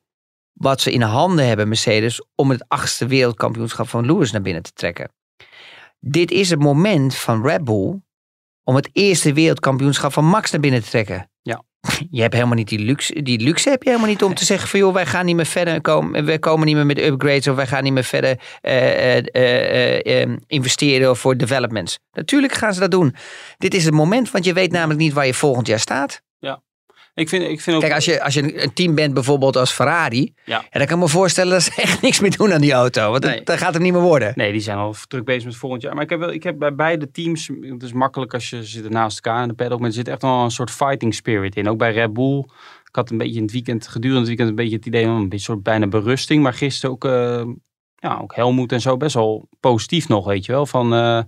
wat ze in handen hebben, Mercedes, om het achtste wereldkampioenschap van Lewis naar binnen te trekken. Dit is het moment van Red Bull om het eerste wereldkampioenschap van Max naar binnen te trekken. Ja. Je hebt helemaal niet die luxe, die luxe heb je helemaal niet om te zeggen van joh, wij gaan niet meer verder komen, wij komen niet meer met upgrades of wij gaan niet meer verder eh, eh, investeren voor developments. Natuurlijk gaan ze dat doen. Dit is het moment, want je weet namelijk niet waar je volgend jaar staat. Ik vind, ik vind ook... Kijk, als je, als je een team bent bijvoorbeeld als Ferrari, Ja. dan kan ik me voorstellen dat ze echt niks meer doen aan die auto. Want Nee. dat, dat gaat hem niet meer worden. Nee, die zijn al druk bezig met volgend jaar. Maar ik heb, wel, ik heb bij beide teams, het is makkelijk als je zit naast elkaar in de paddock, maar er zit echt wel een soort fighting spirit in. Ook bij Red Bull. Ik had een beetje in het weekend, gedurende het weekend, een beetje het idee van een beetje soort bijna berusting. Maar gisteren ook, eh, ja, ook Helmoet en zo best wel positief nog, weet je wel. Van, eh,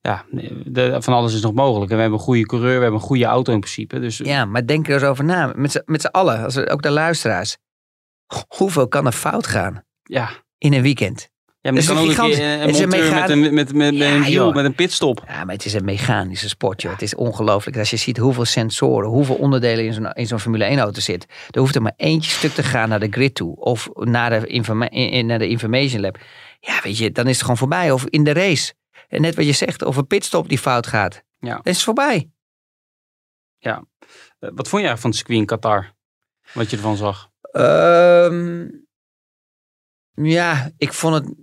ja, de, van alles is nog mogelijk. En we hebben een goede coureur, we hebben een goede auto in principe. Dus Ja, maar denk er eens over na. Met z'n- allen, als we, ook de luisteraars. Hoeveel kan er fout gaan ja, in een weekend? ja maar Het er is kan ook een een een is met een, met, met, met, Ja, een wiel, met een pitstop. Ja, maar het is een mechanische sport, joh. Het is ongelooflijk. Als je ziet hoeveel sensoren, hoeveel onderdelen in zo'n, in zo'n Formule 1 auto zit. Er hoeft er maar eentje stuk te gaan naar de grid toe. Of naar de, informa- in- in- naar de information lab. Ja, weet je, dan is het gewoon voorbij. Of in de race. En net wat je zegt, een pitstop die fout gaat. Ja. Is voorbij. Eh, wat vond jij van het circuit in Qatar? Wat je ervan zag? Ehm, ja, ik vond het.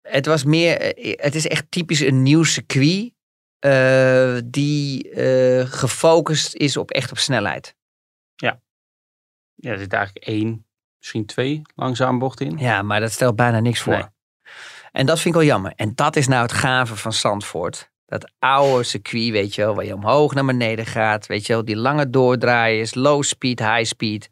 Het was meer. eh, Het is echt typisch een nieuw circuit. eh, die gefocust is op echt op snelheid. Ja, er zit eigenlijk één, misschien twee langzame bochten in. Ja, maar dat stelt bijna niks voor. Nee. En dat vind ik wel jammer. En dat is nou het gave van Zandvoort. Dat oude circuit, weet je wel, waar je omhoog naar beneden gaat. Weet je wel, die lange doordraaiers, low speed, high speed.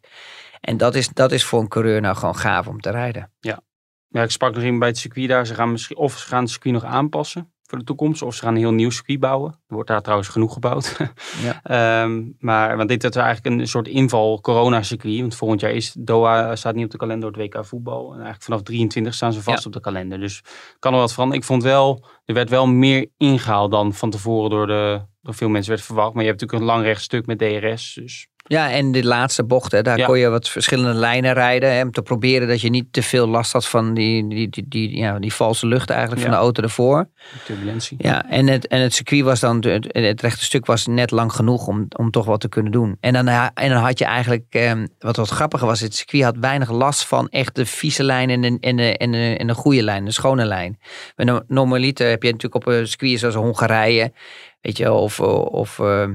En dat is, dat is voor een coureur nou gewoon gaaf om te rijden. Ja, ik sprak nog iemand bij het circuit daar. Ze gaan misschien, of ze gaan het circuit nog aanpassen voor de toekomst. Of ze gaan een heel nieuw circuit bouwen. Er wordt daar trouwens genoeg gebouwd. Ja. Ehm, maar want dit is eigenlijk een soort inval corona-circuit. Want volgend jaar is Doha staat niet op de kalender door het WK voetbal. En eigenlijk vanaf 23 staan ze vast Ja. op de kalender. Dus kan er wat veranderen. Ik vond wel, er werd wel meer ingehaald dan van tevoren door, de, door veel mensen werd verwacht. Maar je hebt natuurlijk een lang rechtstuk met DRS. Dus Ja, en de laatste bochten, daar Ja. kon je wat verschillende lijnen rijden. Hè, om te proberen dat je niet te veel last had van die, die, die, die, ja, die valse lucht eigenlijk van de auto ervoor. turbulentie. Ja, en het, en het circuit was dan, het, het rechte stuk was net lang genoeg om, om toch wat te kunnen doen. En dan, en dan had je eigenlijk, eh, wat wat grappiger was, het circuit had weinig last van echt de vieze lijn en de, en de, en de, en de goede lijn, de schone lijn. No- normaliter heb je natuurlijk op een circuit zoals Hongarije, weet je, of, of eh,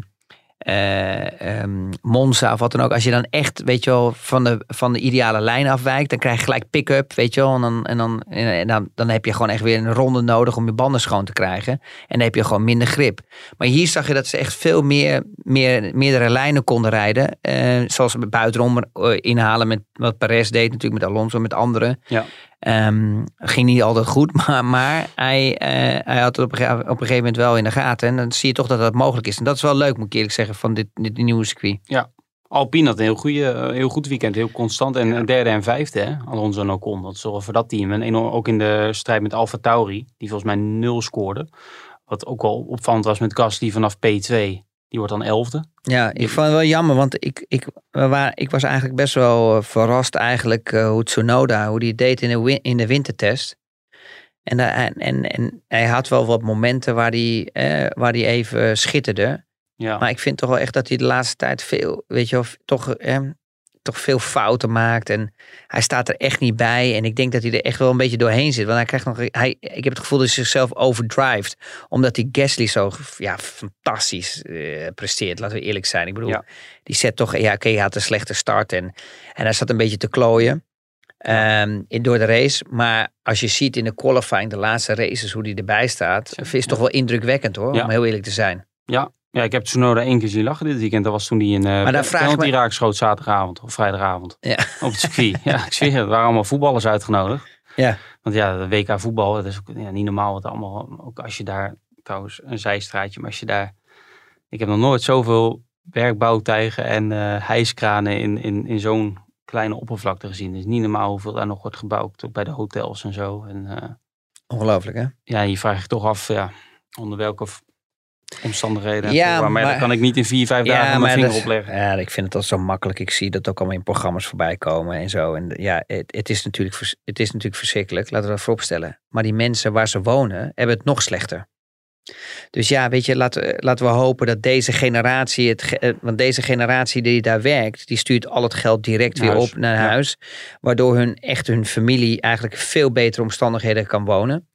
eh, ehm, Monza of wat dan ook. Als je dan echt, weet je wel, van de, van de ideale lijn afwijkt, dan krijg je gelijk pick-up, weet je wel. En, dan, en, dan, en dan, dan heb je gewoon echt weer een ronde nodig om je banden schoon te krijgen. En dan heb je gewoon minder grip. Maar hier zag je dat ze echt veel meer, meer meerdere lijnen konden rijden. Eh, zoals ze buitenom eh, inhalen met wat Perez deed natuurlijk met Alonso, met anderen. Ja. Ehm, ging niet altijd goed, maar, maar hij, eh, hij had het op op een gegeven moment wel in de gaten. En dan zie je toch dat dat mogelijk is. En dat is wel leuk, moet ik eerlijk zeggen, van dit, dit nieuwe circuit. Alpine had een heel, goede, eh, heel goed weekend, heel constant. En een derde en vijfde, hè? Alonso en Ocon. Dat is wel voor dat team. En enorm- ook in de strijd met Alfa Tauri, die volgens mij nul scoorde. Wat ook wel opvallend was met Gasly vanaf P2. Die wordt dan elfde. Ja, ik vond het wel jammer, want ik, ik, ik was eigenlijk best wel eh, verrast eigenlijk eh, hoe Tsunoda, hoe die deed in de, win- in de wintertest. En, daar- en, en, hij had wel wat momenten waar hij, eh, waar hij even schitterde. Ja. Maar ik vind toch wel echt dat hij de laatste tijd veel, weet je wel, toch, eh, toch veel fouten maakt. En hij staat er echt niet bij. En ik denk dat hij er echt wel een beetje doorheen zit. Want hij krijgt nog, hij, ik heb het gevoel dat hij zichzelf overdrijft. Omdat die Gasly zo ja, fantastisch eh, presteert, laten we eerlijk zijn. Ik bedoel, Ja. die zet toch, ja oké, hij had een slechte start. En, en hij zat een beetje te klooien. ehm, in, door de race. Maar als je ziet in de qualifying, de laatste races, hoe die erbij staat. Is toch wel indrukwekkend hoor, om heel eerlijk te zijn. ja. Ja, ik heb Tsunoda één keer zien lachen dit weekend. Dat was toen hij een uh, ik penalty me- raak schoot zaterdagavond of vrijdagavond. Ja. Op het circuit. ja, ik zweer het. Er waren allemaal voetballers uitgenodigd. Ja. Want ja, de WK voetbal, dat is ook ja, niet normaal. Wat allemaal, ook als je daar, trouwens een zijstraatje, maar als je daar... Ik heb nog nooit zoveel werkbouwtuigen en eh hijskranen in, in, in zo'n kleine oppervlakte gezien. Het is niet normaal hoeveel daar nog wordt gebouwd, ook bij de hotels en zo. En eh, Ongelooflijk hè? ja, je vraagt je toch af, ja, onder welke omstandigheden. en Ja, voorwaarden. maar, kan ik niet in vier, vijf dagen mijn vinger opleggen. Ja, ik vind het al zo makkelijk. Ik zie dat ook allemaal in programma's voorbij komen en zo. En ja, het, het, is natuurlijk, het is natuurlijk verschrikkelijk, laten we dat vooropstellen. Maar die mensen waar ze wonen, hebben het nog slechter. Dus ja, weet je, laten, laten we hopen dat deze generatie, het, eh, want deze generatie die daar werkt, die stuurt al het geld direct weer Huis, op naar ja. huis. Waardoor hun echt hun familie eigenlijk veel betere omstandigheden kan wonen.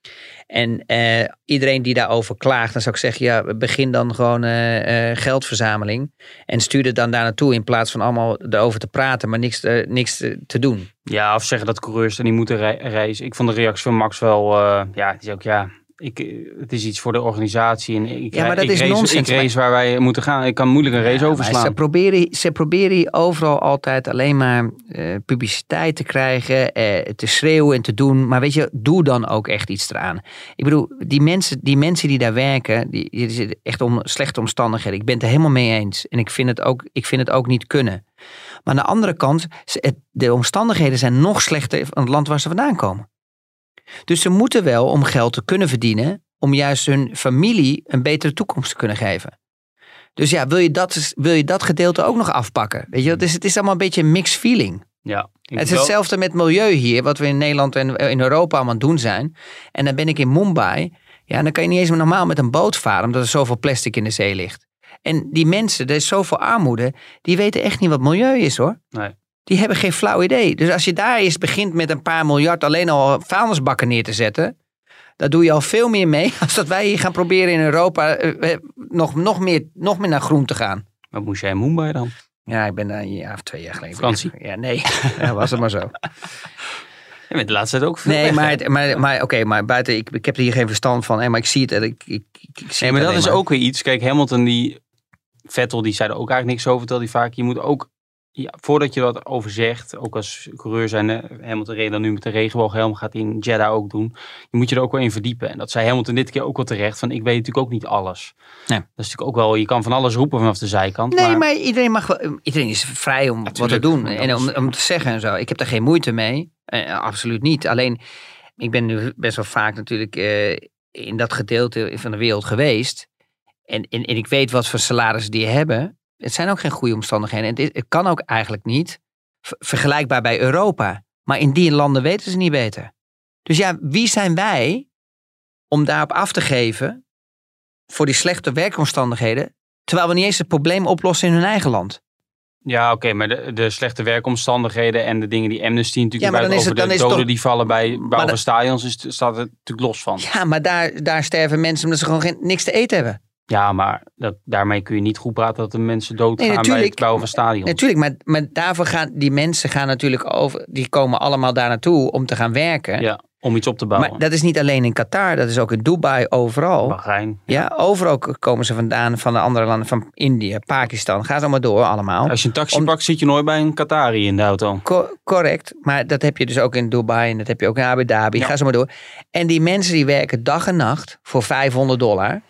En eh, iedereen die daarover klaagt, dan zou ik zeggen, ja, begin dan gewoon eh, eh, geldverzameling. En stuur het dan daar naartoe in plaats van allemaal erover te praten, maar niks, eh, niks te, doen. Ja, of zeggen dat coureurs er niet moeten rei- reizen. Ik vond de reactie van Max wel, ja, het is ook, ja, ik, eh, het is iets voor de organisatie. En ik, Ja, maar dat ik is race, nonsens, Ik race waar wij moeten gaan. Ik kan moeilijk een race Ja, overslaan. Ze proberen, ze proberen overal altijd alleen maar eh, publiciteit te krijgen, eh, te schreeuwen en te doen. Maar weet je, doe dan ook echt iets eraan. Ik bedoel, die mensen die, mensen die daar werken, die, die zitten echt om slechte omstandigheden. Ik ben het er helemaal mee eens. En ik vind het ook, ik vind het ook niet kunnen. Maar aan de andere kant, het- de omstandigheden zijn nog slechter van het land waar ze vandaan komen. Dus ze moeten wel om geld te kunnen verdienen, om juist hun familie een betere toekomst te kunnen geven. Dus ja, wil je dat, wil je dat gedeelte ook nog afpakken? Weet je, het is, het is allemaal een beetje een mixed feeling. ja, Het is hetzelfde met milieu hier, wat we in Nederland en in Europa allemaal aan het doen zijn. En dan ben ik in Mumbai. Ja, dan kan je niet eens meer normaal met een boot varen, omdat er zoveel plastic in de zee ligt. En die mensen, er is zoveel armoede, die weten echt niet wat milieu is hoor. Nee. Die hebben geen flauw idee. Dus als je daar eens begint met een paar miljard alleen al vuilnisbakken neer te zetten. Dan doe je al veel meer mee als dat wij hier gaan proberen in Europa eh, eh, nog, nog, meer, nog meer naar groen te gaan. Wat moest jij in Mumbai dan? Ja, ik ben daar een jaar of twee jaar geleden. Vakantie? Ja, nee. Ja, was het maar zo. Je bent de laatste tijd ook veel Nee, maar, het- maar, maar oké, maar buiten, ik, ik heb er hier geen verstand van. maar ik zie het. en Ik, ik, ik, ik zie Nee, maar dat is ook weer iets. Kijk, Hamilton, die Vettel, die zei er ook eigenlijk niks over. Vertelde hij vaak. Je moet ook, ja, voordat je dat over zegt, ook als coureur zijn, Hamilton reed dan nu met de regenbooghelm, gaat hij in Jeddah ook doen. Je moet je er ook wel in verdiepen. En dat zei Hamilton dit keer ook wel terecht. Van, ik weet natuurlijk ook niet alles. Nee. Dat is natuurlijk ook wel, je kan van alles roepen vanaf de zijkant. Nee, maar, maar iedereen, mag wel, iedereen is vrij om wat te doen en om, om te zeggen en zo. Ik heb daar geen moeite mee. Eh, absoluut niet. Alleen, ik ben nu best wel vaak natuurlijk eh, in dat gedeelte van de wereld geweest. En, en, en ik weet wat voor salarissen die hebben. Het zijn ook geen goede omstandigheden. En dit, het kan ook eigenlijk niet vergelijkbaar bij Europa. Maar in die landen weten ze niet beter. Dus ja, wie zijn wij om daarop af te geven voor die slechte werkomstandigheden, terwijl we niet eens het probleem oplossen in hun eigen land? Ja, oké, maar de, de slechte werkomstandigheden en de dingen die Amnesty natuurlijk Ja, maar dan over de doden toch- die vallen bij bouwen stadions, is, staat het natuurlijk los van. Ja, maar daar, daar sterven mensen omdat ze gewoon geen, niks te eten hebben. Ja, maar dat, daarmee kun je niet goed praten dat de mensen doodgaan bij het bouwen van stadions. Natuurlijk, maar, maar daarvoor gaan die mensen gaan natuurlijk over, die komen allemaal daar naartoe om te gaan werken. Ja, om iets op te bouwen. maar dat is niet alleen in Qatar, dat is ook in Dubai, overal. Bahrein. Ja, overal komen ze vandaan van de andere landen, van India, Pakistan. Ga zo maar door allemaal. Als je een taxi Om- pakt, zit je nooit bij een Qatari in de auto. Co- correct, maar dat heb je dus ook in Dubai en dat heb je ook in Abu Dhabi. Ja. Ga zo maar door. En die mensen die werken dag en nacht voor 500 dollar.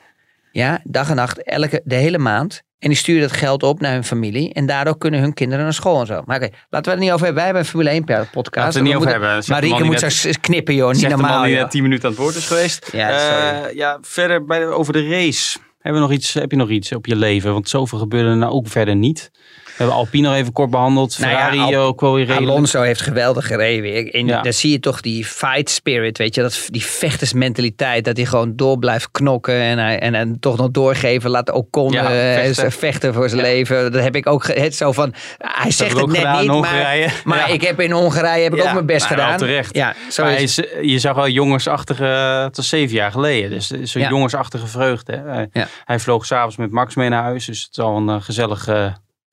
Ja, dag en nacht, elke, de hele maand. En die sturen dat geld op naar hun familie. En daardoor kunnen hun kinderen naar school en zo. Maar oké, laten we het niet over hebben. Wij hebben een Formule 1 podcast. Laten we het niet over moeten- hebben. Marieke moet zo s- knippen joh, niet normaal die net 10 minuten aan het woord is geweest. Ja, sorry. ja, verder bij, over de race. Hebben we nog iets, heb je nog iets op je leven? Want zoveel gebeurde er nou ook verder niet. We hebben Alpine nog even kort behandeld. Nou ja, Ferrari Al- ook wel weer redelijk. Alonso heeft geweldig gereden weer. En Ja. daar zie je toch die fight spirit, weet je. Dat, die vechtersmentaliteit. Dat hij gewoon door blijft knokken. En, hij, en, en toch nog doorgeven. Laat Ocon Ja, eh, vechten. vechten. voor zijn leven. Dat heb ik ook het zo van... Hij zegt het ook net gedaan niet, maar, maar ik heb in Hongarije heb ik ook mijn best gedaan. terecht. Ja, zo Maar is is, je zag wel jongensachtige, het was zeven jaar geleden. Dus is zo'n jongensachtige vreugde. Hij, hij vloog s'avonds met Max mee naar huis. Dus het zal een eh, gezellig eh,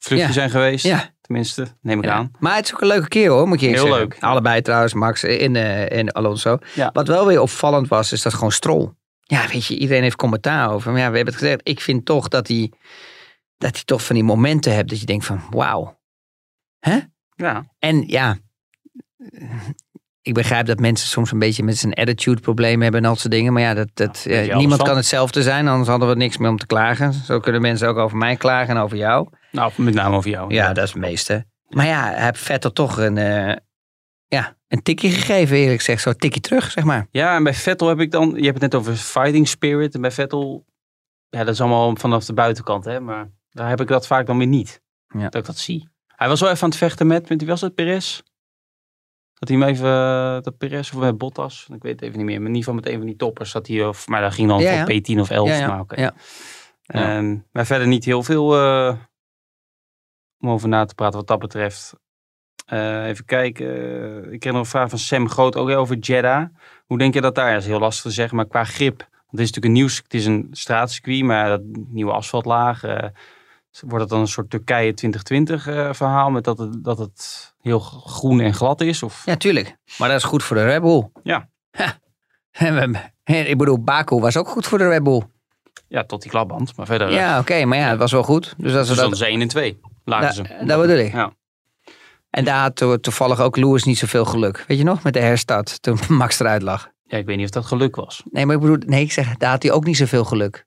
vluchtje Ja. zijn geweest. Ja. Tenminste, neem ik Ja. aan. Maar het is ook een leuke keer hoor, moet je eerlijk Heel zeggen. leuk. Allebei trouwens, Max en, eh, en Alonso. Ja. Wat wel weer opvallend was, is dat gewoon Strol. Ja, weet je, iedereen heeft commentaar over. Maar ja, we hebben het gezegd. Ik vind toch dat hij, dat hij toch van die momenten hebt dat je denkt van wauw. Ja. En ja, ik begrijp dat mensen soms een beetje met zijn attitude problemen hebben en dat soort dingen. Maar ja, dat, dat, eh, alles niemand kan hetzelfde zijn, anders hadden we niks meer om te klagen. Zo kunnen mensen ook over mij klagen en over jou. Nou, met name over jou. Ja, dat is het meeste. Maar ja, hij heeft Vettel toch een, eh, ja, een tikje gegeven, eerlijk gezegd. Zo'n tikje terug, zeg maar. Ja, en bij Vettel heb ik dan, je hebt het net over fighting spirit. En bij Vettel, ja, dat is allemaal vanaf de buitenkant, hè. Maar daar heb ik dat vaak dan weer niet. Ja. Dat ik dat zie. Hij was wel even aan het vechten met, met wie was het, Perez? Dat hij hem even, uh, dat Perez of met Bottas, ik weet het even niet meer. Maar in ieder geval met een van die toppers zat hij, of, maar daar ging dan Ja, voor P10 of 11 Ja, ja. Ja. Ehm, maar verder niet heel veel eh, om over na te praten wat dat betreft. Eh, even kijken. eh, ik kreeg nog een vraag van Sam Groot, ook over Jeddah. Hoe denk je dat daar is? Heel lastig te zeggen, maar qua grip. Want het is natuurlijk een nieuw, het is een straatcircuit, maar dat nieuwe asfaltlaag. eh, wordt het dan een soort Turkije 2020 eh, verhaal met dat het, dat het heel groen en glad is? Of? Ja, tuurlijk. Maar dat is goed voor de Red Bull. Ja. Ha. Ik bedoel, Baku was ook goed voor de Red Bull. Ja, tot die klapband. Maar verder, eh, Ja, oké, maar ja, het was wel goed. Dus we dan dat, is 1 en 2. Lagen Da- ze. dat bedoel ik. Ja. En daar had to- toevallig ook Lewis niet zoveel geluk. Weet je nog, met de herstart, toen Max eruit lag. ja, ik weet niet of dat geluk was. Nee, maar ik bedoel, nee, ik zeg, daar had hij ook niet zoveel geluk.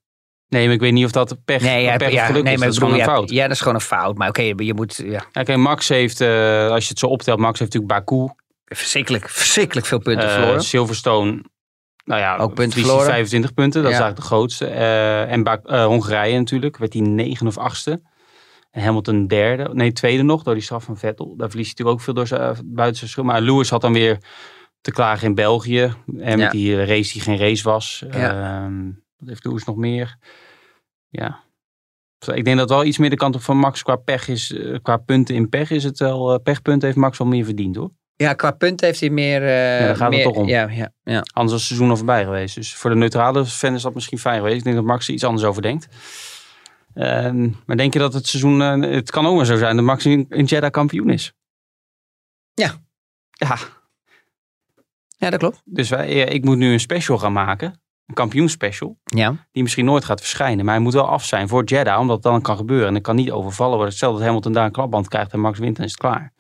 Nee, maar ik weet niet of dat pech, Nee, ja, pech ja, of geluk nee, is. maar Dat is gewoon een fout. ja, dat is gewoon een fout. Maar oké, je moet, ja, Ja, kijk, Max heeft, eh, als je het zo optelt, Max heeft natuurlijk Baku, verschrikkelijk, verschrikkelijk veel punten eh, verloren. Silverstone, nou ja, Ook punten verliest hij verloren. 25 punten, dat is eigenlijk de grootste. Eh, en eh, Hongarije natuurlijk, werd hij negen of achtste. En Hamilton derde, nee tweede nog, door die straf van Vettel. Daar verliest hij natuurlijk ook veel door zijn, eh, buiten zijn schuld. Maar Lewis had dan weer te klagen in België. En met Ja. die race die geen race was. Ja. Ehm, wat heeft Lewis nog meer? Ja. Ik denk dat wel iets meer de kant op van Max qua pech is. Qua punten in pech is het wel. pechpunten heeft Max wel meer verdiend hoor. Ja, qua punten heeft hij meer... Ja, daar gaat het meer, toch om. Ja, ja, ja. Anders was het seizoen al voorbij geweest. Dus voor de neutrale fan is dat misschien fijn geweest. Ik denk dat Max er iets anders over denkt. Ehm, maar denk je dat het seizoen... eh, het kan ook maar zo zijn dat Max in, in Jeddah kampioen is. Ja. Ja, ja, dat klopt. dus wij, ik moet nu een special gaan maken. Een kampioenspecial. Ja, Die misschien nooit gaat verschijnen. Maar hij moet wel af zijn voor Jeddah. Omdat het dan kan gebeuren. En het kan niet overvallen worden. Stel dat Hamilton daar een klapband krijgt en Max wint, dan is het klaar.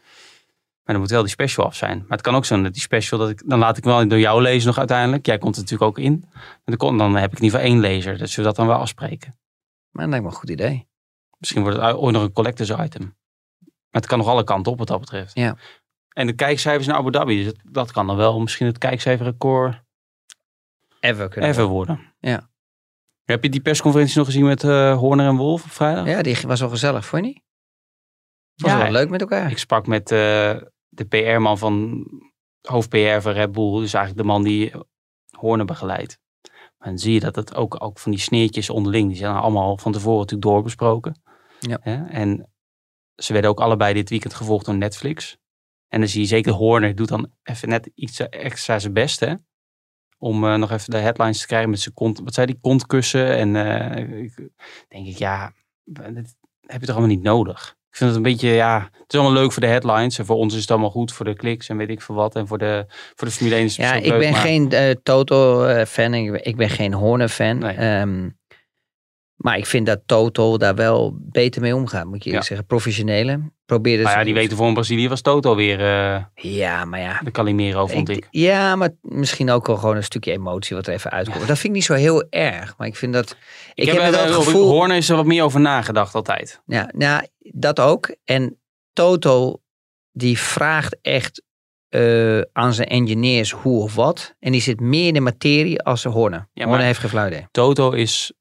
Maar dan moet wel die special af zijn. Maar het kan ook zijn dat die special, dat ik, dan laat ik wel door jou lezen nog uiteindelijk. Jij komt er natuurlijk ook in. Maar dan, kon- dan heb ik in ieder geval één lezer. Dat zullen we dat dan wel afspreken. maar dat lijkt me een goed idee. Misschien wordt het ooit nog een collectors item. Maar het kan nog alle kanten op wat dat betreft. Ja. En de kijkcijfers in Abu Dhabi, dus dat, kan dan wel misschien het kijkcijferrecord Ever kunnen ever worden. Ja. Heb je die persconferentie nog gezien met eh, Horner en Wolf op vrijdag? Ja, die was wel gezellig, vond je niet? Was Ja, wel leuk met elkaar. Ik sprak met eh, de PR-man van hoofd PR van Red Bull. Dus eigenlijk de man die Horner begeleidt. Maar dan zie je dat het ook, ook van die sneertjes onderling. Die zijn allemaal van tevoren natuurlijk doorbesproken. Ja. En ze werden ook allebei dit weekend gevolgd door Netflix. En dan zie je zeker Horner doet dan even net iets extra zijn best. Hè? Om eh, nog even de headlines te krijgen met zijn kont. Wat zei die? Kontkussen. En eh, ik, denk ik, ja, dit heb je toch allemaal niet nodig. Ik vind het een beetje, ja, het is allemaal leuk voor de headlines. En voor ons is het allemaal goed voor de kliks en weet ik veel wat. En voor de, voor de Formule 1 is het Ja, ik leuk, ben maar- geen eh, Toto eh, fan. Ik ben, ik ben geen Horner fan. Nee. Ehm, maar ik vind dat Toto daar wel beter mee omgaat, moet je eerlijk Ja. zeggen. Professionele. Probeer dus Maar ja, die weten voor in Brazilië was Toto weer eh, Ja, maar ja. de Calimero, vond ik. Ja, maar misschien ook wel gewoon een stukje emotie wat er even uitkomt. Dat vind ik niet zo heel erg. Maar ik vind dat... Ik, heb, wel het gevoel... Horner is er wat meer over nagedacht altijd. Ja, nou, dat ook. En Toto, die vraagt echt eh, aan zijn engineers hoe of wat. En die zit meer in de materie als de Horner. maar- Horner heeft geen flauw. Toto is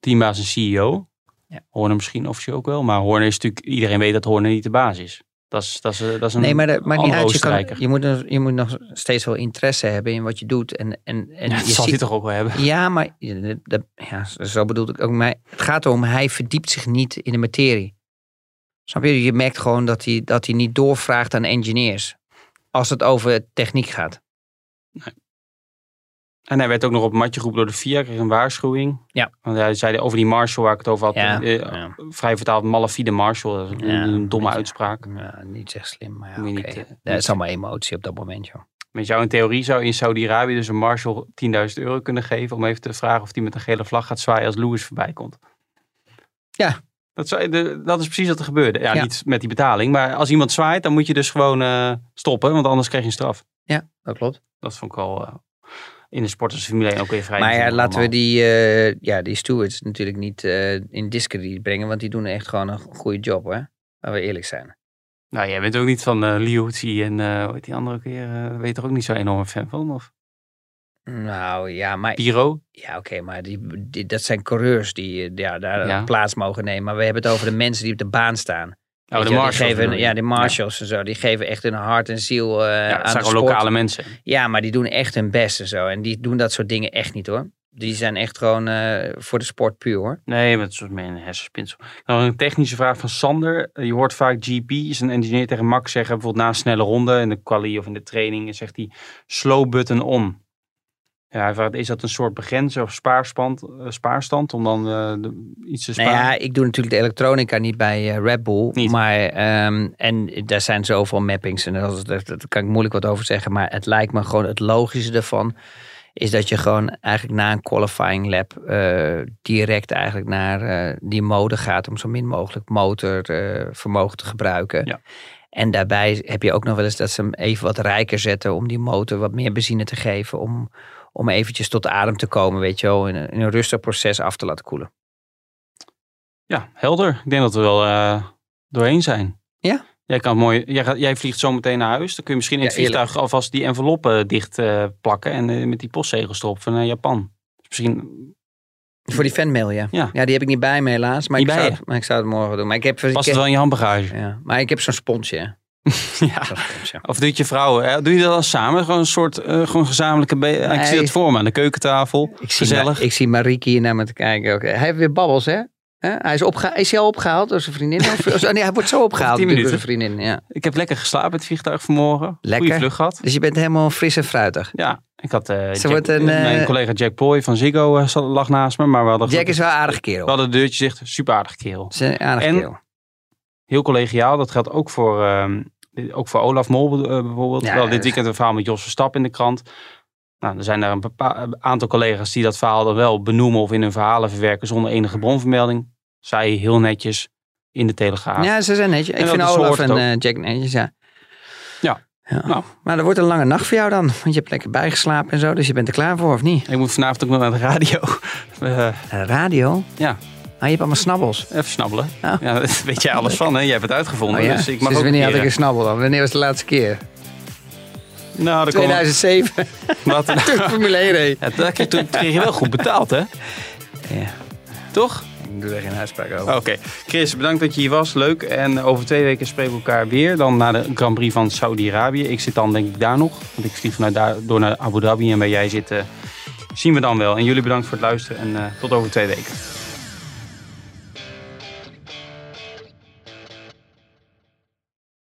teambaas en CEO. Ja. Horner misschien officieel ook wel. Maar Horner is natuurlijk, iedereen weet dat Horner niet de baas is. Dat is, dat is, dat is een Nee, maar dat maakt niet uit. Je, kan, je, moet, nog- je moet nog steeds wel interesse hebben in wat je doet. En, en, en Ja, je dat zal ziet- hij toch ook wel hebben. Ja, maar ja, dat, ja, zo bedoel ik ook. Maar het gaat erom, hij verdiept zich niet in de materie. Snap je? Je merkt gewoon dat hij, dat hij niet doorvraagt aan engineers. Als het over techniek gaat. En hij werd ook nog op het matje geroepen door de FIA, kreeg een waarschuwing. Ja. Want hij zei over die Marshall waar ik het over had. Ja, eh, ja. Vrij vertaald malafide Marshall. Dat is een, Ja, een domme uitspraak. Ja, niet echt slim, maar ja, oké. niet, eh, dat is allemaal emotie op dat moment, joh. Met jou in theorie zou in Saudi-Arabië dus een Marshall 10.000 euro kunnen geven. Om even te vragen of die met een gele vlag gaat zwaaien als Lewis voorbij komt. Ja. Dat, zou, de, dat is precies wat er gebeurde. Ja, Ja. niet met die betaling. Maar als iemand zwaait, dan moet je dus gewoon eh, stoppen. Want anders krijg je een straf. Ja, dat klopt. Dat vond ik wel eh, in de sport als Formule 1 ook weer vrij. Maar ja, laten we die, eh, ja, die stewards natuurlijk niet eh, in discrediet brengen. Want die doen echt gewoon een goede job, hoor. Laten we eerlijk zijn. Nou, jij bent ook niet van eh Liuzzi en die andere keer? eh weet je er ook niet zo enorm fan van? Of Nou ja, maar Piro? Ja, oké, maar die, die, dat zijn coureurs die ja, daar Ja. plaats mogen nemen. Maar we hebben het over de mensen die op de baan staan. Oh, de Marshalls Die geven, ja, de marshals en zo. Die geven echt hun hart en ziel eh Ja, aan de sport. lokale mensen. Ja, maar die doen echt hun best en zo. En die doen dat soort dingen echt niet hoor. Die zijn echt gewoon eh, voor de sport puur hoor. Nee, met een soort meer een hersenspinsel. Nou, een technische vraag van Sander. Je hoort vaak GP, is een engineer tegen Max zeggen, bijvoorbeeld na een snelle ronde in de quali of in de training, zegt hij slow button on. Ja, is dat een soort begrenzer of spaarstand, eh, spaarstand om dan eh, de- iets te Nou sparen? ja, ik doe natuurlijk de elektronica niet bij eh, Red Bull. Niet. Maar, ehm, en daar zijn zoveel mappings en daar kan ik moeilijk wat over zeggen. Maar het lijkt me gewoon het logische ervan is dat je gewoon eigenlijk na een qualifying lap direct eigenlijk naar die mode gaat om zo min mogelijk motorvermogen te gebruiken. Ja. En daarbij heb je ook nog wel eens dat ze hem even wat rijker zetten om die motor wat meer benzine te geven. Om, om eventjes tot adem te komen, weet je wel, in een, in een rustig proces af te laten koelen. Ja, helder. Ik denk dat we wel eh, doorheen zijn. Ja. Jij, kan mooi, jij, gaat, jij vliegt zo meteen naar huis. Dan kun je misschien in het Ja, vliegtuig alvast die enveloppen dicht eh, plakken. En eh, met die postzegels erop van eh, Japan. Dus misschien, Voor die fanmail, ja. Ja. die heb ik niet bij me helaas. Maar, Niet ik bij zou, je? maar ik zou het morgen doen. Maar ik heb, ik past het wel in je handbagage. ja. maar ik heb zo'n sponsje. ja. Of doe je vrouw? hè? Doe je dat dan samen? Gewoon een soort eh, gewoon gezamenlijke... be- Ik Nee. zie dat voor me aan de keukentafel. Ik zie, Gezellig. Ma- ik zie Marieke hier naar me te kijken. ook. Hij heeft weer babbels, hè? Hè? Hij is, opgeha- is hij al opgehaald door zijn vriendin? Of, of- nee, hij wordt zo opgehaald door minuten. zijn vriendin. Ja. Ik heb lekker geslapen in het vliegtuig vanmorgen. Lekker. Goeie vlucht gehad. Dus je bent helemaal fris en fruitig. Ja, ik had... eh, Jack- wordt een, Mijn eh, collega Jack Ploy van Ziggo eh, zat- lag naast me. Maar we hadden, Jack is wel een aardige kerel. we hadden de deurtje dicht. Super aardig kerel. Is een aardige En- kerel. Heel collegiaal. Dat geldt ook voor, ehm, ook voor Olaf Mol eh, bijvoorbeeld. Ja, Wel dit weekend een verhaal met Jos Verstappen in de krant. Nou, er zijn daar een aantal collega's die dat verhaal dan wel benoemen of in hun verhalen verwerken zonder enige bronvermelding. Zij heel netjes in de Telegraaf. Ja, ze zijn netjes. Ik vind Olaf en eh, Jack netjes, ja. Ja. ja. Nou. Maar dat wordt een lange nacht voor jou dan. Want je hebt lekker bijgeslapen en zo. Dus je bent er klaar voor, of niet? Ik moet vanavond ook nog naar de radio. Eh, radio? Ja. Ah, je hebt allemaal snabbels. even snabbelen. Oh. Ja, daar weet jij alles van, hè? Jij hebt het uitgevonden. Oh ja. Dus ik mag Sinds ook wanneer had ik een snabbel dan? Wanneer was de laatste keer? Nou, dat komt 2007. wat. Toen Formule 1 reed. Ja, dat- toen kreeg je wel goed betaald, hè? Ja, Toch? ik doe er geen uitspraak over. Oké, Chris, bedankt dat je hier was. Leuk. En over twee weken spreken we elkaar weer. Dan naar de Grand Prix van Saudi-Arabië. Ik zit dan denk ik daar nog. Want ik vlieg vanuit daar door naar Abu Dhabi. En waar jij zit, eh, zien we dan wel. En jullie bedankt voor het luisteren. En eh, tot over twee weken.